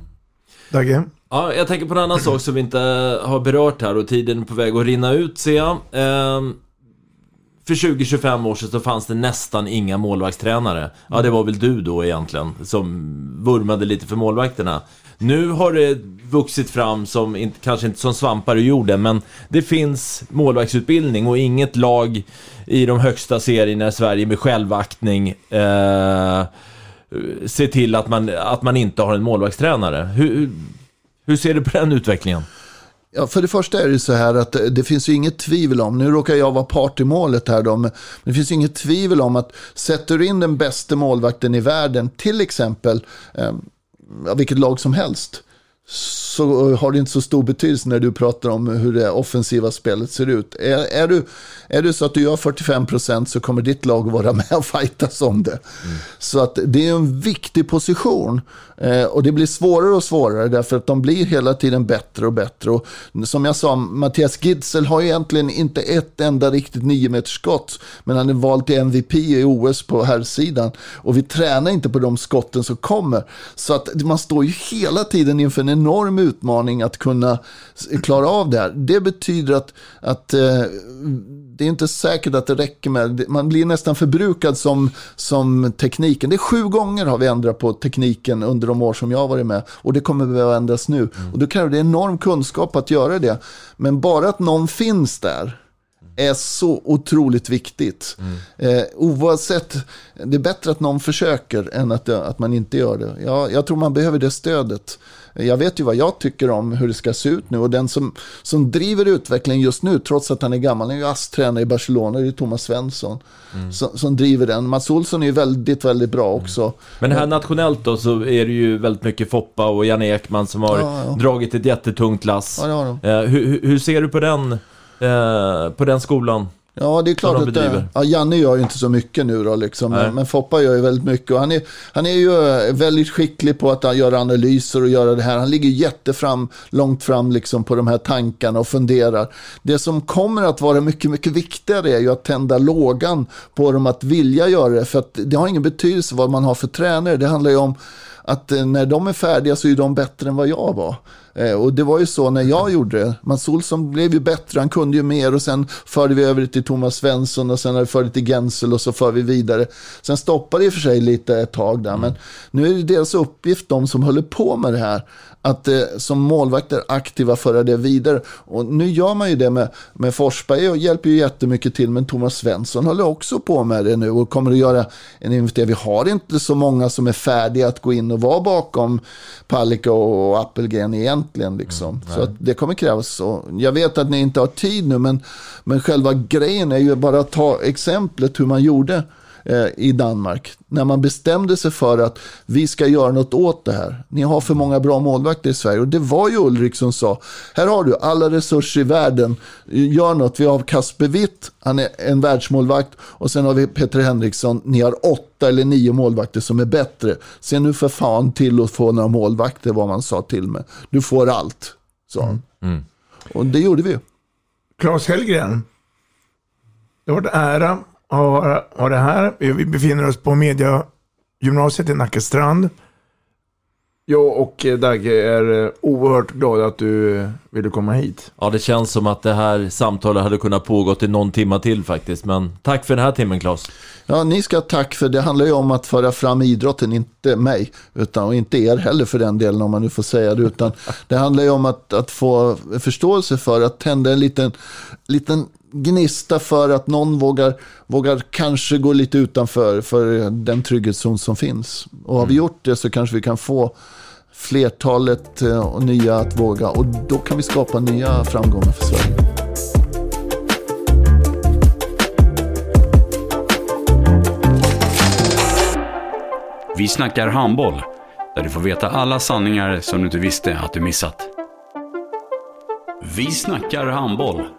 Dagge? Ja, jag tänker på en annan sak som vi inte har berört här och tiden är på väg att rinna ut ser jag. Ehm, för 20-25 år sedan så fanns det nästan inga målvaktstränare. Ja, det var väl du då egentligen, som vurmade lite för målvakterna. Nu har det vuxit fram som, kanske inte som svampar ur jorden, men det finns målvaktsutbildning och inget lag i de högsta serierna i Sverige med självaktning eh, ser till att man, att man inte har en målvaktstränare. Hur, hur ser du på den utvecklingen? Ja, för det första är det så här att det finns ju inget tvivel om, nu råkar jag vara part i målet här då, men det finns ju inget tvivel om att sätter du in den bästa målvakten i världen, till exempel, eh, vilket lag som helst, så har det inte så stor betydelse när du pratar om hur det offensiva spelet ser ut. Är, är, du, är du så att du gör 45% så kommer ditt lag vara [LAUGHS] med och fightas om det. Så att det är en viktig position. Eh, och det blir svårare och svårare därför att de blir hela tiden bättre och bättre. Och som jag sa, Mattias Gidsel har egentligen inte ett enda riktigt 9 meters skott. Men han är vald till MVP i OS på här sidan Och vi tränar inte på de skotten som kommer. Så att man står ju hela tiden inför en enorm utmaning att kunna klara av det här. Det betyder att, att eh, det är inte säkert att det räcker med, man blir nästan förbrukad som, som tekniken. Det är sju gånger har vi ändrat på tekniken under de år som jag har varit med. Och det kommer behöva ändras nu. Och då kräver det enorm kunskap att göra det. Men bara att någon finns där är så otroligt viktigt. Eh, oavsett, det är bättre att någon försöker än att, att man inte gör det. Jag, jag tror man behöver det stödet. Jag vet ju vad jag tycker om hur det ska se ut nu och den som, som driver utvecklingen just nu, trots att han är gammal, är ju ASS-tränare i Barcelona, det är Thomas Svensson som, som driver den. Mats Olsson är ju väldigt, väldigt bra också. Men här nationellt då så är det ju väldigt mycket Foppa och Janne Ekman som har Ja, ja. dragit ett jättetungt lass. Ja. Eh, hur, hur- hur ser du på den, eh, på den skolan? Ja, det är klart de att ja, Janne gör ju inte så mycket nu då, liksom, men, men Foppa gör ju väldigt mycket. Och han, är, han är ju eh, väldigt skicklig på att göra analyser och göra det här. Han ligger jättefram, långt fram liksom, på de här tankarna och funderar. Det som kommer att vara mycket, mycket viktigare är ju att tända lågan på dem att vilja göra det. För att det har ingen betydelse vad man har för tränare. Det handlar ju om att eh, när de är färdiga så är de bättre än vad jag var. Eh, och det var ju så när jag gjorde det. Mats Olsson blev ju bättre, han kunde ju mer och sen förde vi över det till Thomas Svensson och sen har vi fört det till Gensel och så för vi vidare. Sen stoppade det i och för sig lite ett tag där, men nu är det deras uppgift, de som håller på med det här, att eh, som målvakter aktiva föra det vidare. Och nu gör man ju det med, med Forsberg och hjälper ju jättemycket till, men Thomas Svensson håller också på med det nu och kommer att göra en investering. Vi har inte så många som är färdiga att gå in och vara bakom Palicka och Appelgren egentligen. Liksom. så att det kommer krävas. Och jag vet att ni inte har tid nu, men, men själva grejen är ju bara att ta exemplet hur man gjorde i Danmark. När man bestämde sig för att vi ska göra något åt det här. Ni har för många bra målvakter i Sverige. Och det var ju Ulrik som sa, här har du alla resurser i världen, gör något. Vi har Kasper Witt, han är en världsmålvakt. Och sen har vi Peter Henriksson, ni har åtta eller nio målvakter som är bättre. Se nu för fan till att få några målvakter, vad man sa till mig. Du får allt, sa han. Och det gjorde vi. Claes Hellgren. Det har varit en ära ha, ha det här. Vi befinner oss på Mediagymnasiet i Nackastrand. Jag och eh, Dagge är eh, oerhört glada att du eh, ville komma hit. Ja, det känns som att det här samtalet hade kunnat pågått i någon timma till faktiskt. Men tack för den här timmen Claes. Ja, ni ska ha tack för det handlar ju om att föra fram idrotten, inte mig, utan, och inte er heller för den delen om man nu får säga det, utan det handlar ju om att, att få förståelse för att tända en liten, liten gnista för att någon vågar, vågar kanske gå lite utanför för den trygghetszon som finns. Och har vi gjort det så kanske vi kan få flertalet eh, och nya att våga och då kan vi skapa nya framgångar för Sverige. Vi snackar handboll, där du får veta alla sanningar som du inte visste att du missat. Vi snackar handboll.